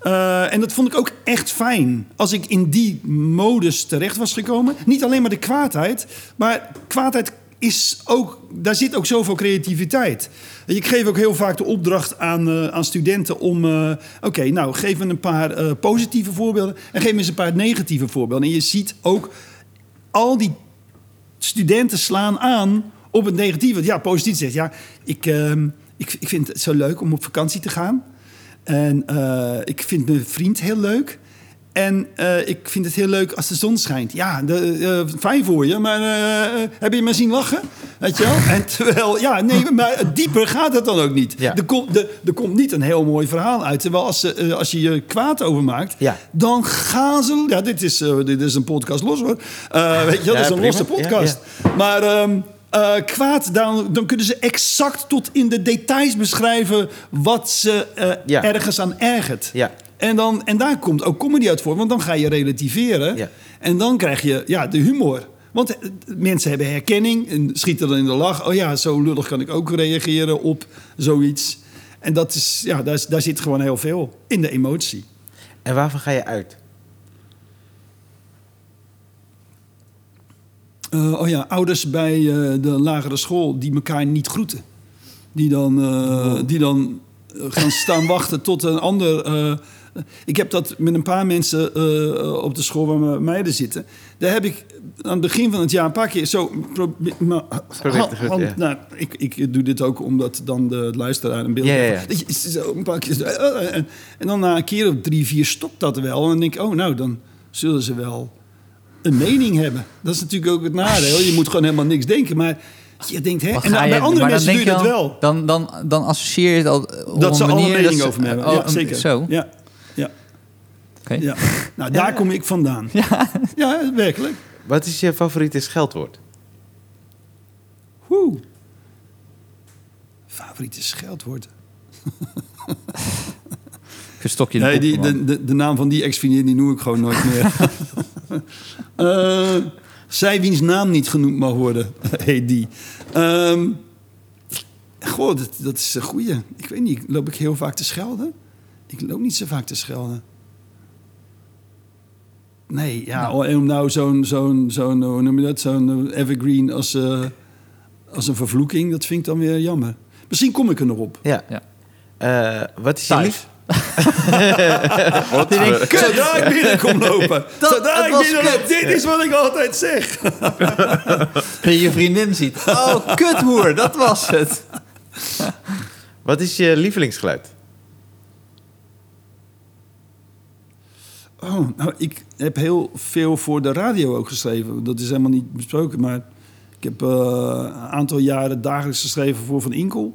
Eh, en dat vond ik ook echt fijn. Als ik in die modus terecht was gekomen. Niet alleen maar de kwaadheid. Maar kwaadheid is ook... Daar zit ook zoveel creativiteit. Ik geef ook heel vaak de opdracht aan, eh, aan studenten om... eh, Oké, nou, geef me een paar eh, positieve voorbeelden. En geef me eens een paar negatieve voorbeelden. En je ziet ook al die studenten slaan aan op het negatieve. Ja, positief zegt, ja, ik, ehm, ik, ik vind het zo leuk om op vakantie te gaan. En ik vind mijn vriend heel leuk. En eh, ik vind het heel leuk als de zon schijnt. Ja, de, eh, fijn voor je, maar eh, heb je me zien lachen? Weet je wel? En terwijl, ja, nee, maar dieper gaat het dan ook niet. Ja. Er, komt, er, er komt niet een heel mooi verhaal uit. Terwijl als, ze, eh, als je je kwaad over maakt, Ja. dan gaan ze... Ja, dit is, eh, dit is een podcast los hoor. Eh, weet je, wel, Ja, dat is een prima. losse podcast. Maar ehm, eh, kwaad, dan, dan kunnen ze exact tot in de details beschrijven... wat ze eh, Ja. ergens aan ergert. Ja. En, dan, en daar komt ook comedy uit voor, want dan ga je relativeren. Ja. En dan krijg je ja, de humor. Want eh, mensen hebben herkenning en schieten dan in de lach. Oh ja, zo lullig kan ik ook reageren op zoiets. En dat is, ja, daar, daar zit gewoon heel veel in de emotie. En waarvan ga je uit? Eh, oh ja, ouders bij eh, de lagere school die elkaar niet groeten. Die dan, eh, die dan gaan staan wachten tot een ander. Eh, ik heb dat met een paar mensen eh, op de school waar mijn meiden zitten. Daar heb ik aan het begin van het jaar een paar keer zo. maar- ja. nou, ik, ik doe dit ook omdat dan de luisteraar een beeld Ja, ja, heeft. ja. Dat je zo een paar keer. eh, eh, En, en dan na een keer of drie, vier stopt dat wel. En dan denk ik, oh, nou, dan zullen ze wel een mening hebben. Dat is natuurlijk ook het nadeel. Je moet gewoon helemaal niks denken. Maar je denkt, hè? En ga bij andere dan mensen doe je dat al- wel. Dan, dan, dan associeer je het al eh, Dat ze een alle manier mening over me hebben. oh, ja, een- zeker. Zo, Ja, ja, oké. ja. Nou, daar kom ik vandaan. Ja, ja werkelijk. Wat is je favoriete scheldwoord? Woe. Favoriete scheldwoord. Verstok je de Nee, die, de, de, de naam van die ex-vriendin die noem ik gewoon nooit meer. Eh, zij wiens naam niet genoemd mag worden, heet die. Ehm goh, dat, dat is een goeie. Ik weet niet, loop ik heel vaak te schelden? Ik loop niet zo vaak te schelden. Nee, ja, om nou zo'n, zo'n, zo'n, hoe noem je dat, zo'n eh, evergreen als, eh, als een vervloeking, dat vind ik dan weer jammer. Misschien kom ik er nog op. Ja. Ja. Eh, wat is je lief? Die denkt, Zodra ik binnenkom lopen. Dat- Zodra ik binnenloop. kut. Dit is wat ik altijd zeg. je je vriendin ziet. Oh, kuthoer, dat was het. Wat is je lievelingsgeluid? Oh, nou, ik heb heel veel voor de radio ook geschreven. Dat is helemaal niet besproken, maar ik heb eh, een aantal jaren dagelijks geschreven voor Van Inkel.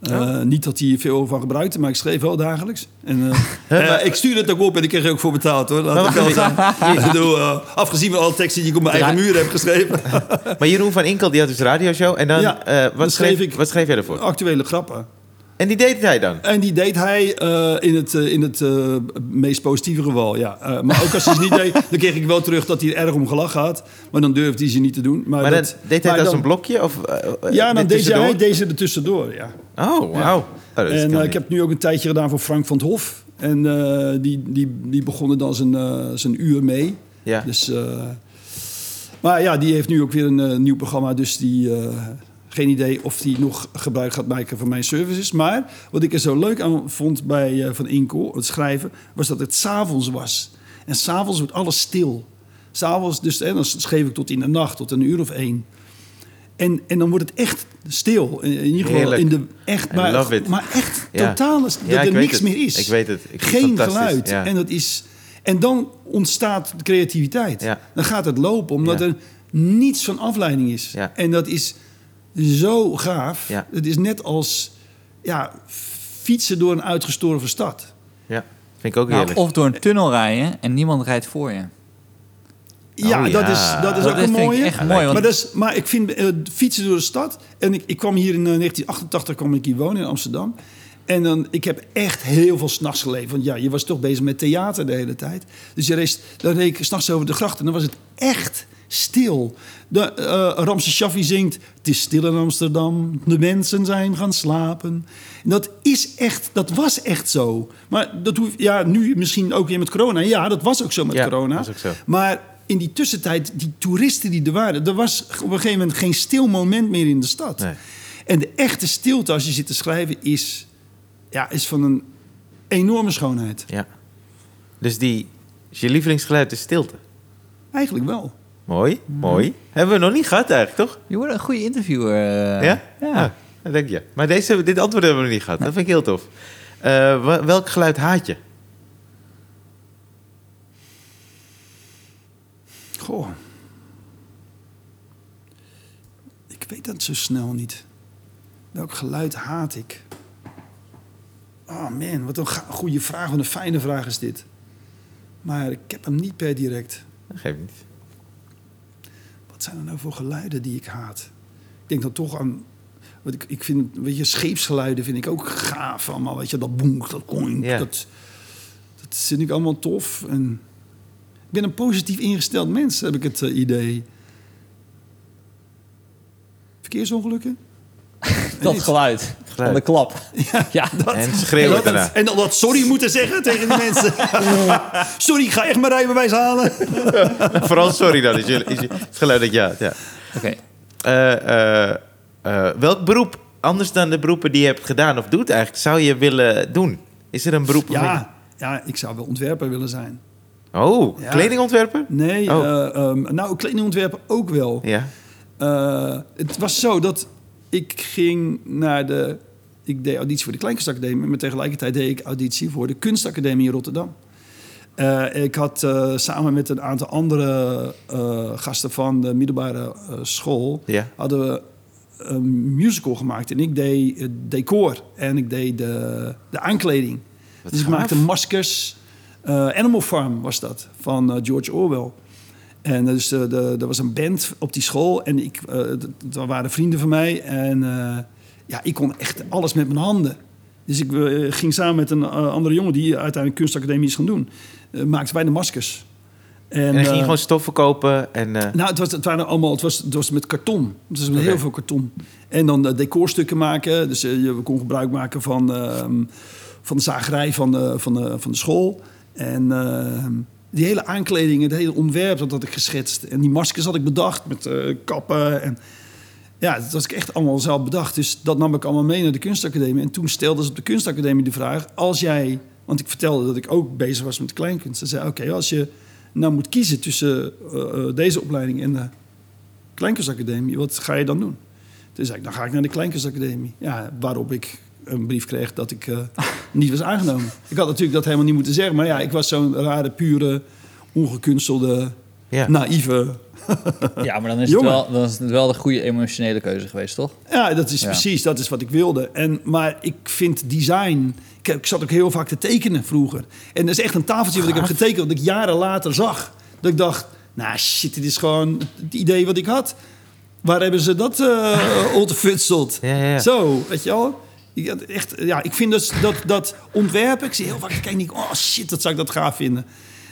Eh, Niet dat hij veel van gebruikte, maar ik schreef wel dagelijks. En, eh, ik stuurde het ook op en ik kreeg er ook voor betaald hoor. Laat ik wel zijn. Ik bedoel, afgezien van alle teksten die ik op mijn eigen muur heb geschreven. Maar Jeroen van Inkel die had dus een radioshow. En dan, Ja, dan wat, schreef schreef, ik- wat schreef jij ervoor? Actuele grappen. En die deed hij dan? En die deed hij eh, in het, eh, in het eh, meest positieve geval, ja. Maar ook als hij ze niet deed, dan kreeg ik wel terug dat hij er erg om gelachen had. Maar dan durfde hij ze niet te doen. Maar, Maar dan dat- deed hij het als een blokje? Of, Ja, dan deed hij deze er tussendoor, ja. Oh, wauw. Oh, dat en ik niet. heb nu ook een tijdje gedaan voor Frank van het Hof. En die, die, die begonnen dan zijn, zijn uur mee. Ja. Dus, maar ja, die heeft nu ook weer een nieuw programma. Dus die, geen idee of die nog gebruik gaat maken van mijn services. Maar wat ik er zo leuk aan vond bij eh, Van Inkel, het schrijven, was dat het s'avonds was. En s'avonds wordt alles stil. S'avonds, dus en dan schreef ik tot in de nacht, tot een uur of één. En, en dan wordt het echt stil. In, ieder geval Heerlijk. in de echt, maar, echt Ja. totaal dat Ja, er niks het. meer is. Ik weet het. Ik Geen geluid. ja. En, dat is, en dan ontstaat de creativiteit. Dan gaat het lopen, omdat er niets van afleiding is. En dat is zo gaaf. Ja. Het is net als ja, fietsen door een uitgestorven stad. Ja, vind ik ook Nou, heerlijk. of door een tunnel rijden en niemand rijdt voor je. Ja, Oh, dat is, dat is Dat ook een vind ik mooie. echt mooi, want- maar, dat is, maar ik vind eh, fietsen door de stad. En ik, ik kwam hier in eh, 1988 kwam ik hier wonen in Amsterdam. En dan, ik heb echt heel veel s'nachts geleefd. Want ja, je was toch bezig met theater de hele tijd. Dus je reed, dan reed ik s'nachts over de gracht en dan was het echt stil. De, Ramses Shaffi zingt... Het is stil in Amsterdam, de mensen zijn gaan slapen. En dat is echt, dat was echt zo. Maar dat hoef, ja, nu misschien ook weer met corona. Ja, dat was ook zo met Ja, corona. ook zo. Maar in die tussentijd, die toeristen die er waren... er was op een gegeven moment geen stil moment meer in de stad. Nee. En de echte stilte als je zit te schrijven is, ja, is van een enorme schoonheid. Ja. Dus die, je lievelingsgeluid is stilte. Eigenlijk wel. Mooi, mooi. Hebben we nog niet gehad eigenlijk, toch? Je wordt een goede interviewer. eh. ja? Ja. Ah, dat denk je. Maar deze, dit antwoord hebben we nog niet gehad. Dat vind ik heel tof. Eh, welk geluid haat je? Goh. Ik weet dat zo snel niet. Welk geluid haat ik? Oh man, wat een goede vraag. Wat een fijne vraag is dit. Maar ik heb hem niet per direct. Dat geeft niet. Wat zijn er nou voor geluiden die ik haat? Ik denk dan toch aan... Wat ik, ik vind, weet je, scheepsgeluiden vind ik ook gaaf allemaal. Weet je, dat boenk, dat koink, Ja. dat, dat vind ik allemaal tof. En ik ben een positief ingesteld mens, heb ik het eh, idee. Verkeersongelukken? Dat Niet. geluid, van de klap. Ja, En schreeuwen en, daarna. dat, en dan dat sorry moeten zeggen tegen die mensen. sorry, ik ga echt mijn rijbewijs halen. Vooral sorry dan, is, je, is je- het geluid dat je haat. Ja. oké. Eh, eh, eh, welk beroep, anders dan de beroepen die je hebt gedaan of doet eigenlijk, zou je willen doen? Is er een beroep? Ja, ja, ik zou wel ontwerper willen zijn. Oh, Ja. kledingontwerper? Nee, Oh. eh, ehm, nou, kledingontwerper ook wel. Ja. Eh, het was zo dat ik ging naar de... Ik deed auditie voor de Kleinkunstacademie... maar tegelijkertijd deed ik auditie voor de Kunstacademie in Rotterdam. Eh, ik had eh, samen met een aantal andere eh, gasten van de middelbare school... Hadden we een musical gemaakt. En ik deed het decor en ik deed de, de aankleding. Wat dus ik gaaf. maakte maskers. Animal Farm was dat, van George Orwell. En dus de, er was een band op die school en ik, eh, dat waren vrienden van mij. En eh, ja, ik kon echt alles met mijn handen. Dus ik eh, ging samen met een eh, andere jongen die uiteindelijk kunstacademie is gaan doen. eh, maakten wij de maskers. En dan ging je eh, gewoon stoffen kopen en... eh, nou, het was, het waren allemaal, het was, het was met karton. Het was met heel veel karton. En dan eh, decorstukken maken. Dus eh, je kon gebruik maken van, ehm, van de zagerij van de, van de, van de school. En ehm, die hele aankleding, het hele ontwerp, dat had ik geschetst. En die maskers had ik bedacht met eh, kappen. En ja, dat was ik echt allemaal zelf bedacht. Dus dat nam ik allemaal mee naar de kunstacademie. En toen stelden ze op de kunstacademie de vraag... als jij... Want ik vertelde dat ik ook bezig was met kleinkunst. Ze zei, oké, als je nou moet kiezen tussen eh, eh, deze opleiding en de Kleinkunstacademie, wat ga je dan doen? Toen zei ik, dan ga ik naar de Kleinkunstacademie. Ja, waarop ik een brief kreeg dat ik eh, niet was aangenomen. Ik had natuurlijk dat helemaal niet moeten zeggen, maar ja, ik was zo'n rare, pure, ongekunstelde, ja. naïeve. Ja, maar dan is, het wel, dan is het wel de goede emotionele keuze geweest, toch? Ja, dat is Ja. precies, dat is wat ik wilde. En, maar ik vind design... Ik, zat ook heel vaak te tekenen vroeger. En dat is echt een tafeltje wat ik heb getekend... wat ik jaren later zag. Dat ik dacht, nou shit, dit is gewoon het idee wat ik had. Waar hebben ze dat eh ontfutseld? Ja, ja, ja. Zo, weet je wel? Ik, had echt, ja, ik vind dus dat, dat ontwerpen... Ik zie heel vaak, ik kijk niet, oh shit, dat zou ik dat gaaf vinden.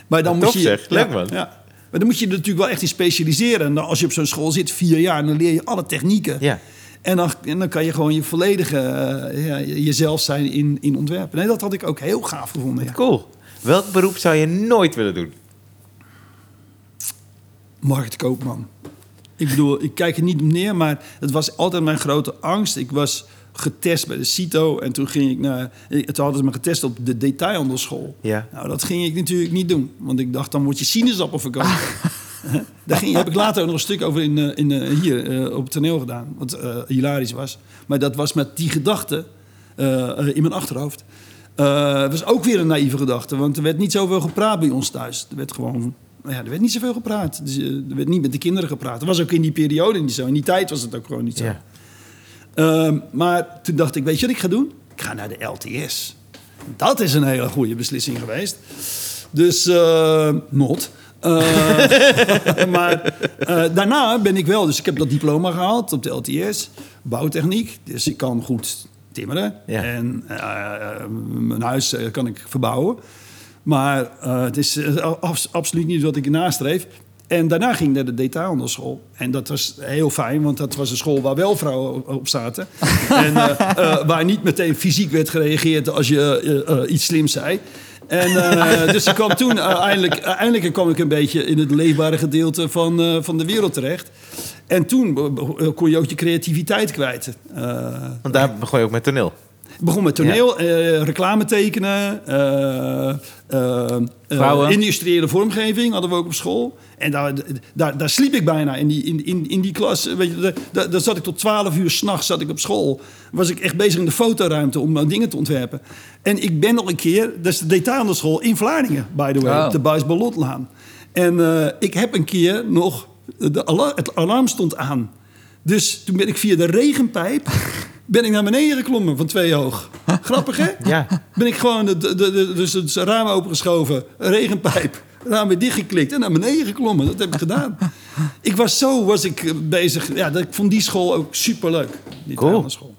Maar dan moet je... zeg, leuk ja, man. Ja. Maar dan moet je er natuurlijk wel echt in specialiseren. En dan, als je op zo'n school zit, vier jaar, dan leer je alle technieken. Ja. En dan, en dan kan je gewoon je volledige eh, ja, jezelf zijn in, in ontwerpen. Nee, dat had ik ook heel gaaf gevonden. Ja. Cool. Welk beroep zou je nooit willen doen? Marktkoopman. Ik bedoel, ik kijk er niet op neer, maar het was altijd mijn grote angst. Ik was getest bij de CITO en toen ging ik naar... eh, Toen hadden ze me getest op de detailhandelschool. Ja. Nou, dat ging ik natuurlijk niet doen. Want ik dacht, dan word je sinaasappel verkopen. Daar ging, heb ik later ook nog een stuk over in, eh, in, eh, hier op het toneel gedaan. Wat hilarisch was. Maar dat was met die gedachte in mijn achterhoofd. Het was ook weer een naïeve gedachte. Want er werd niet zoveel gepraat bij ons thuis. Er werd gewoon... nou Ja, er werd niet zoveel gepraat. Dus, er werd niet met de kinderen gepraat. Dat was ook in die periode niet zo. In die tijd was het ook gewoon niet zo. Ja. Ehm, maar toen dacht ik, weet je wat ik ga doen? Ik ga naar de LTS. Dat is een hele goede beslissing geweest. Dus, eh, not. Eh, maar eh, daarna ben ik wel, dus ik heb dat diploma gehaald op de LTS, bouwtechniek. Dus ik kan goed timmeren. Ja. En mijn huis kan ik verbouwen. Maar het is abs- absoluut niet wat ik nastreef. En daarna ging ik naar de detailhandelschool. En dat was heel fijn, want dat was een school waar wel vrouwen op- zaten. en eh, eh, waar niet meteen fysiek werd gereageerd als je eh, iets slims zei. En eh, dus ik kwam toen eindelijk, eindelijk kwam ik een beetje in het leefbare gedeelte van, eh, van de wereld terecht. En toen kon je ook je creativiteit kwijt. Eh, Want daar begon je ook met toneel. Ik begon met toneel, eh, reclame tekenen, eh, eh, industriële vormgeving hadden we ook op school. En daar, daar, daar sliep ik bijna in die, in, in, in die klas. Weet je, daar, daar, zat ik tot 12 uur s'nachts zat ik op school. Was ik echt bezig in de fotoruimte om dingen te ontwerpen. En ik ben nog een keer, dat is de detailhandelschool in Vlaardingen, by the way, Oh. de Buis Ballotlaan. En ik heb een keer nog, de het alarm stond aan. Dus toen ben ik via de regenpijp ben ik naar beneden geklommen van twee hoog. Grappig, hè? Ja. Ben ik gewoon de, de, de, dus het raam opengeschoven, regenpijp, raam weer dichtgeklikt en naar beneden geklommen. Dat heb ik gedaan. Ik was zo was ik bezig. Ja, dat, ik vond die school ook superleuk. Die Cool. school.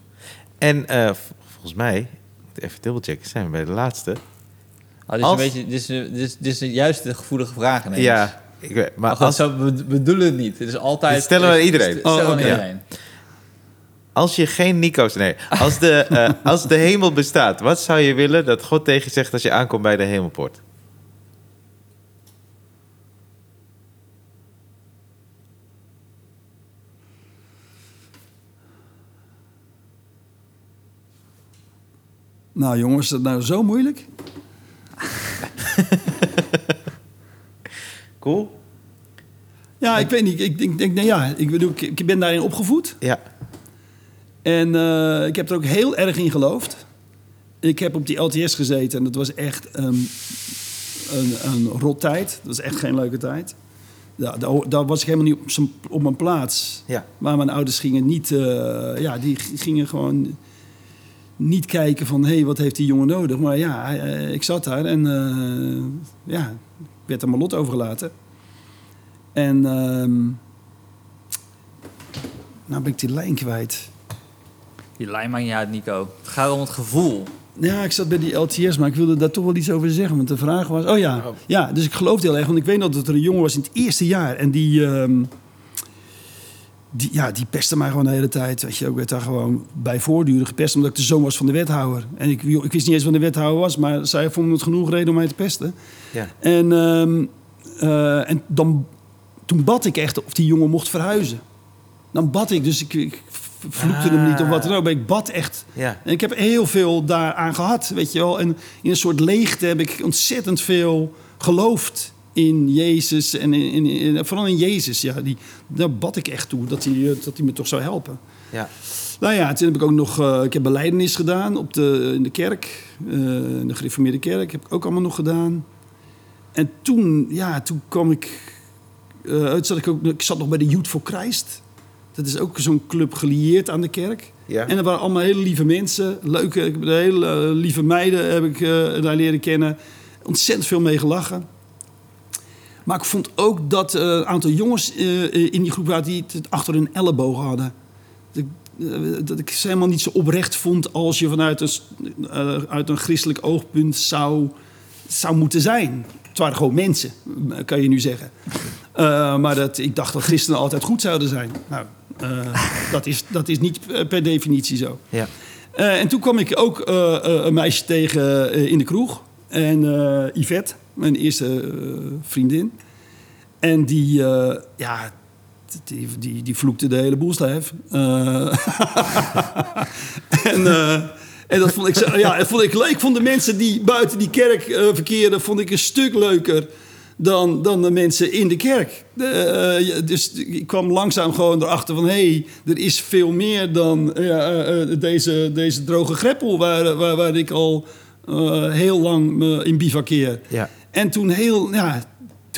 En eh, volgens mij, even dubbelchecken, zijn we bij de laatste. Oh, dit, is Als- een beetje, dit, is, dit, is, dit is juist de gevoelige vraag. ineens. Ja, ik weet, maar Maar goed, als, zo we bedoelen het niet. Het is altijd... Dit stellen we aan iedereen. Stellen we Oh. Als je geen Nico's... Nee, als de, eh, als de hemel bestaat, wat zou je willen dat God tegen je zegt als je aankomt bij de hemelpoort? Nou jongens, is dat nou zo moeilijk? Cool? Ja, ik weet niet. Ik denk, denk nou ja, ik, bedoel, ik, ik ben daarin opgevoed. Ja. En eh, ik heb er ook heel erg in geloofd. Ik heb op die LTS gezeten en dat was echt ehm, een, een rot tijd. Dat was echt geen leuke tijd. Ja, daar, daar was ik helemaal niet op, op mijn plaats. Ja. Maar mijn ouders gingen niet... eh, ja, die gingen gewoon niet kijken van... hé, hey, wat heeft die jongen nodig? Maar ja, eh, ik zat daar en eh, ja, ik werd aan mijn lot overgelaten. En ehm nou ben ik die lijn kwijt. Die lijn maakt niet uit, Nico. Het gaat om het gevoel. Ja, ik zat bij die LTS, maar ik wilde daar toch wel iets over zeggen. Want de vraag was... Oh ja, ja dus ik geloofde heel erg. Want ik weet nog dat er een jongen was in het eerste jaar. En die... ehm, die, ja, die pestte mij gewoon de hele tijd. Weet je, ik werd daar gewoon bij voortdurend gepest... omdat ik de zoon was van de wethouder. En ik, ik wist niet eens wat de wethouder was... maar zij vonden het genoeg reden om mij te pesten. Ja. En, ehm, eh, en dan, toen bad ik echt of die jongen mocht verhuizen. Dan bad ik, dus ik, ik vloekte hem niet of wat dan ook. Maar ik bad echt. Ja. En ik heb heel veel daaraan gehad, weet je wel. En in een soort leegte heb ik ontzettend veel geloofd in Jezus. En in, in, in- vooral in Jezus, ja. Die, daar bad ik echt toe, dat hij, eh, dat hij me toch zou helpen. Ja. Nou ja, toen heb ik ook nog... eh, ik heb beleidenis gedaan op de, in de kerk. in de gereformeerde kerk heb ik ook allemaal nog gedaan. En toen, ja, toen kwam ik... uit zat ik, ook, ik zat nog bij de Youth for Christ. Dat is ook zo'n club gelieerd aan de kerk. Ja. En er waren allemaal hele lieve mensen. Leuke, hele eh, lieve meiden heb ik eh, daar leren kennen. Ontzettend veel mee gelachen. Maar ik vond ook dat eh, een aantal jongens in die groep waren die het achter hun elleboog hadden. Dat ik, dat ik ze helemaal niet zo oprecht vond als je vanuit een, uit een christelijk oogpunt zou, zou moeten zijn. Het waren gewoon mensen, kan je nu zeggen. Maar dat, ik dacht dat christenen altijd goed zouden zijn. Nou, dat, is, dat is niet per definitie zo. Ja. Eh, en toen kwam ik ook eh, eh, een meisje tegen eh, in de kroeg. En eh, Yvette, mijn eerste eh, vriendin. En die, eh, ja, die, die, die vloekte de hele boel stijf. Eh, en, eh, en dat vond ik, ja, dat vond ik leuk. Ik vond de mensen die buiten die kerk eh, verkeerden... vond ik een stuk leuker dan, dan de mensen in de kerk. De, eh, dus ik kwam langzaam gewoon erachter van... hé, hey, er is veel meer dan eh, eh, deze, deze droge greppel... waar, waar, waar ik al heel lang in bivakkeer. Ja. En toen heel, ja,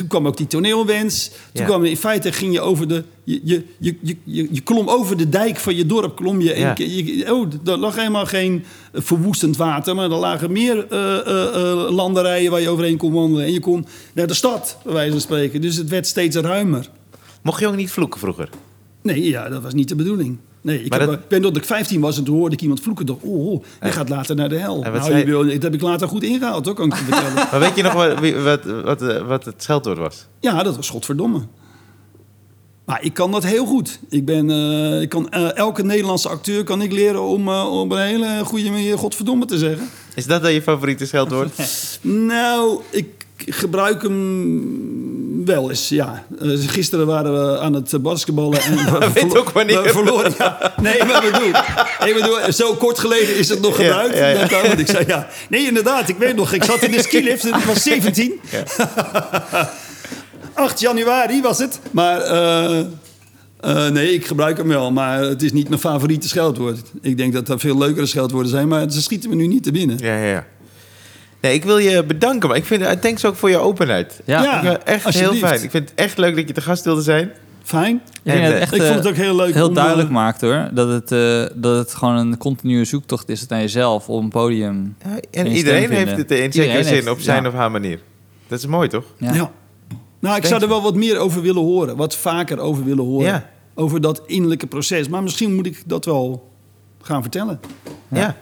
toen kwam ook die toneelwens. Toen kwam in feite ging je over de. Je, je, je, je, je, klom over de dijk van je dorp. Klom je, en je, oh, er lag helemaal geen eh, verwoestend water. Maar er lagen meer eh, eh, landerijen waar je overheen kon wandelen. En je kon naar de stad, bij wijze van spreken. Dus het werd steeds ruimer. Mocht je ook niet vloeken vroeger? Nee, ja, dat was niet de bedoeling. Nee, ik, Maar heb, dat- ik weet nog dat ik 15 was en toen hoorde ik iemand vloeken. dacht, oh, oh, je gaat later naar de hel. Nou, zei- wil, dat heb ik later goed ingehaald, hoor, kan ik je vertellen. Maar weet je nog wat, wat, wat, eh, wat het scheldwoord was? Ja, dat was godverdomme. Maar ik kan dat heel goed. Ik ben, eh, ik kan, eh, elke Nederlandse acteur kan ik leren om op een hele goede manier godverdomme te zeggen. Is dat dan je favoriete scheldwoord? Nou, ik gebruik hem wel eens, ja. Eh, gisteren waren we aan het basketballen en we, Weet ook wanneer. we verloren. Ja. Nee, maar bedoel, ik bedoel, zo kort geleden is het nog gebruikt. ja, ik zei ja. Nee, inderdaad, ik weet nog, ik zat in de skilift en ik was 17. 8 januari was het. Maar eh, eh, nee, ik gebruik hem wel. Maar het is niet mijn favoriete scheldwoord. Ik denk dat er veel leukere scheldwoorden zijn, maar ze schieten me nu niet te binnen. Ja, ja, ja. Nee, ik wil je bedanken, maar ik vind, eh, thanks ook voor je openheid. Ja. Ja. Ik vind het echt heel fijn. Ik vind het echt leuk dat je te gast wilde zijn. Fijn. En, het eh, echt, ik vond het eh, ook heel leuk heel om, duidelijk eh, maakt hoor. Dat het, eh, dat het gewoon een continue zoektocht is naar jezelf op een podium. Ja, en iedereen heeft het in zekere zin heeft- op zijn ja. of haar manier. Dat is mooi, toch? Ja. Ja. Nou, ik zou er wel wat meer over willen horen. Wat vaker over willen horen. Ja. Over dat innerlijke proces. Maar misschien moet ik dat wel gaan vertellen. Ja.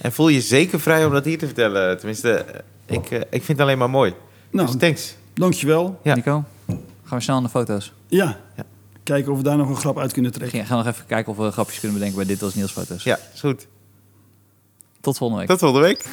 En voel je zeker vrij om dat hier te vertellen. Tenminste, eh, ik, eh, ik vind het alleen maar mooi. Nou, Dus thanks. dankjewel. Ja. Nico, gaan we snel naar de foto's. Ja. Ja. Kijken of we daar nog een grap uit kunnen trekken. Gaan we nog even kijken of we grapjes kunnen bedenken bij dit als Niels foto's. Ja, is goed. Tot volgende week. Tot volgende week.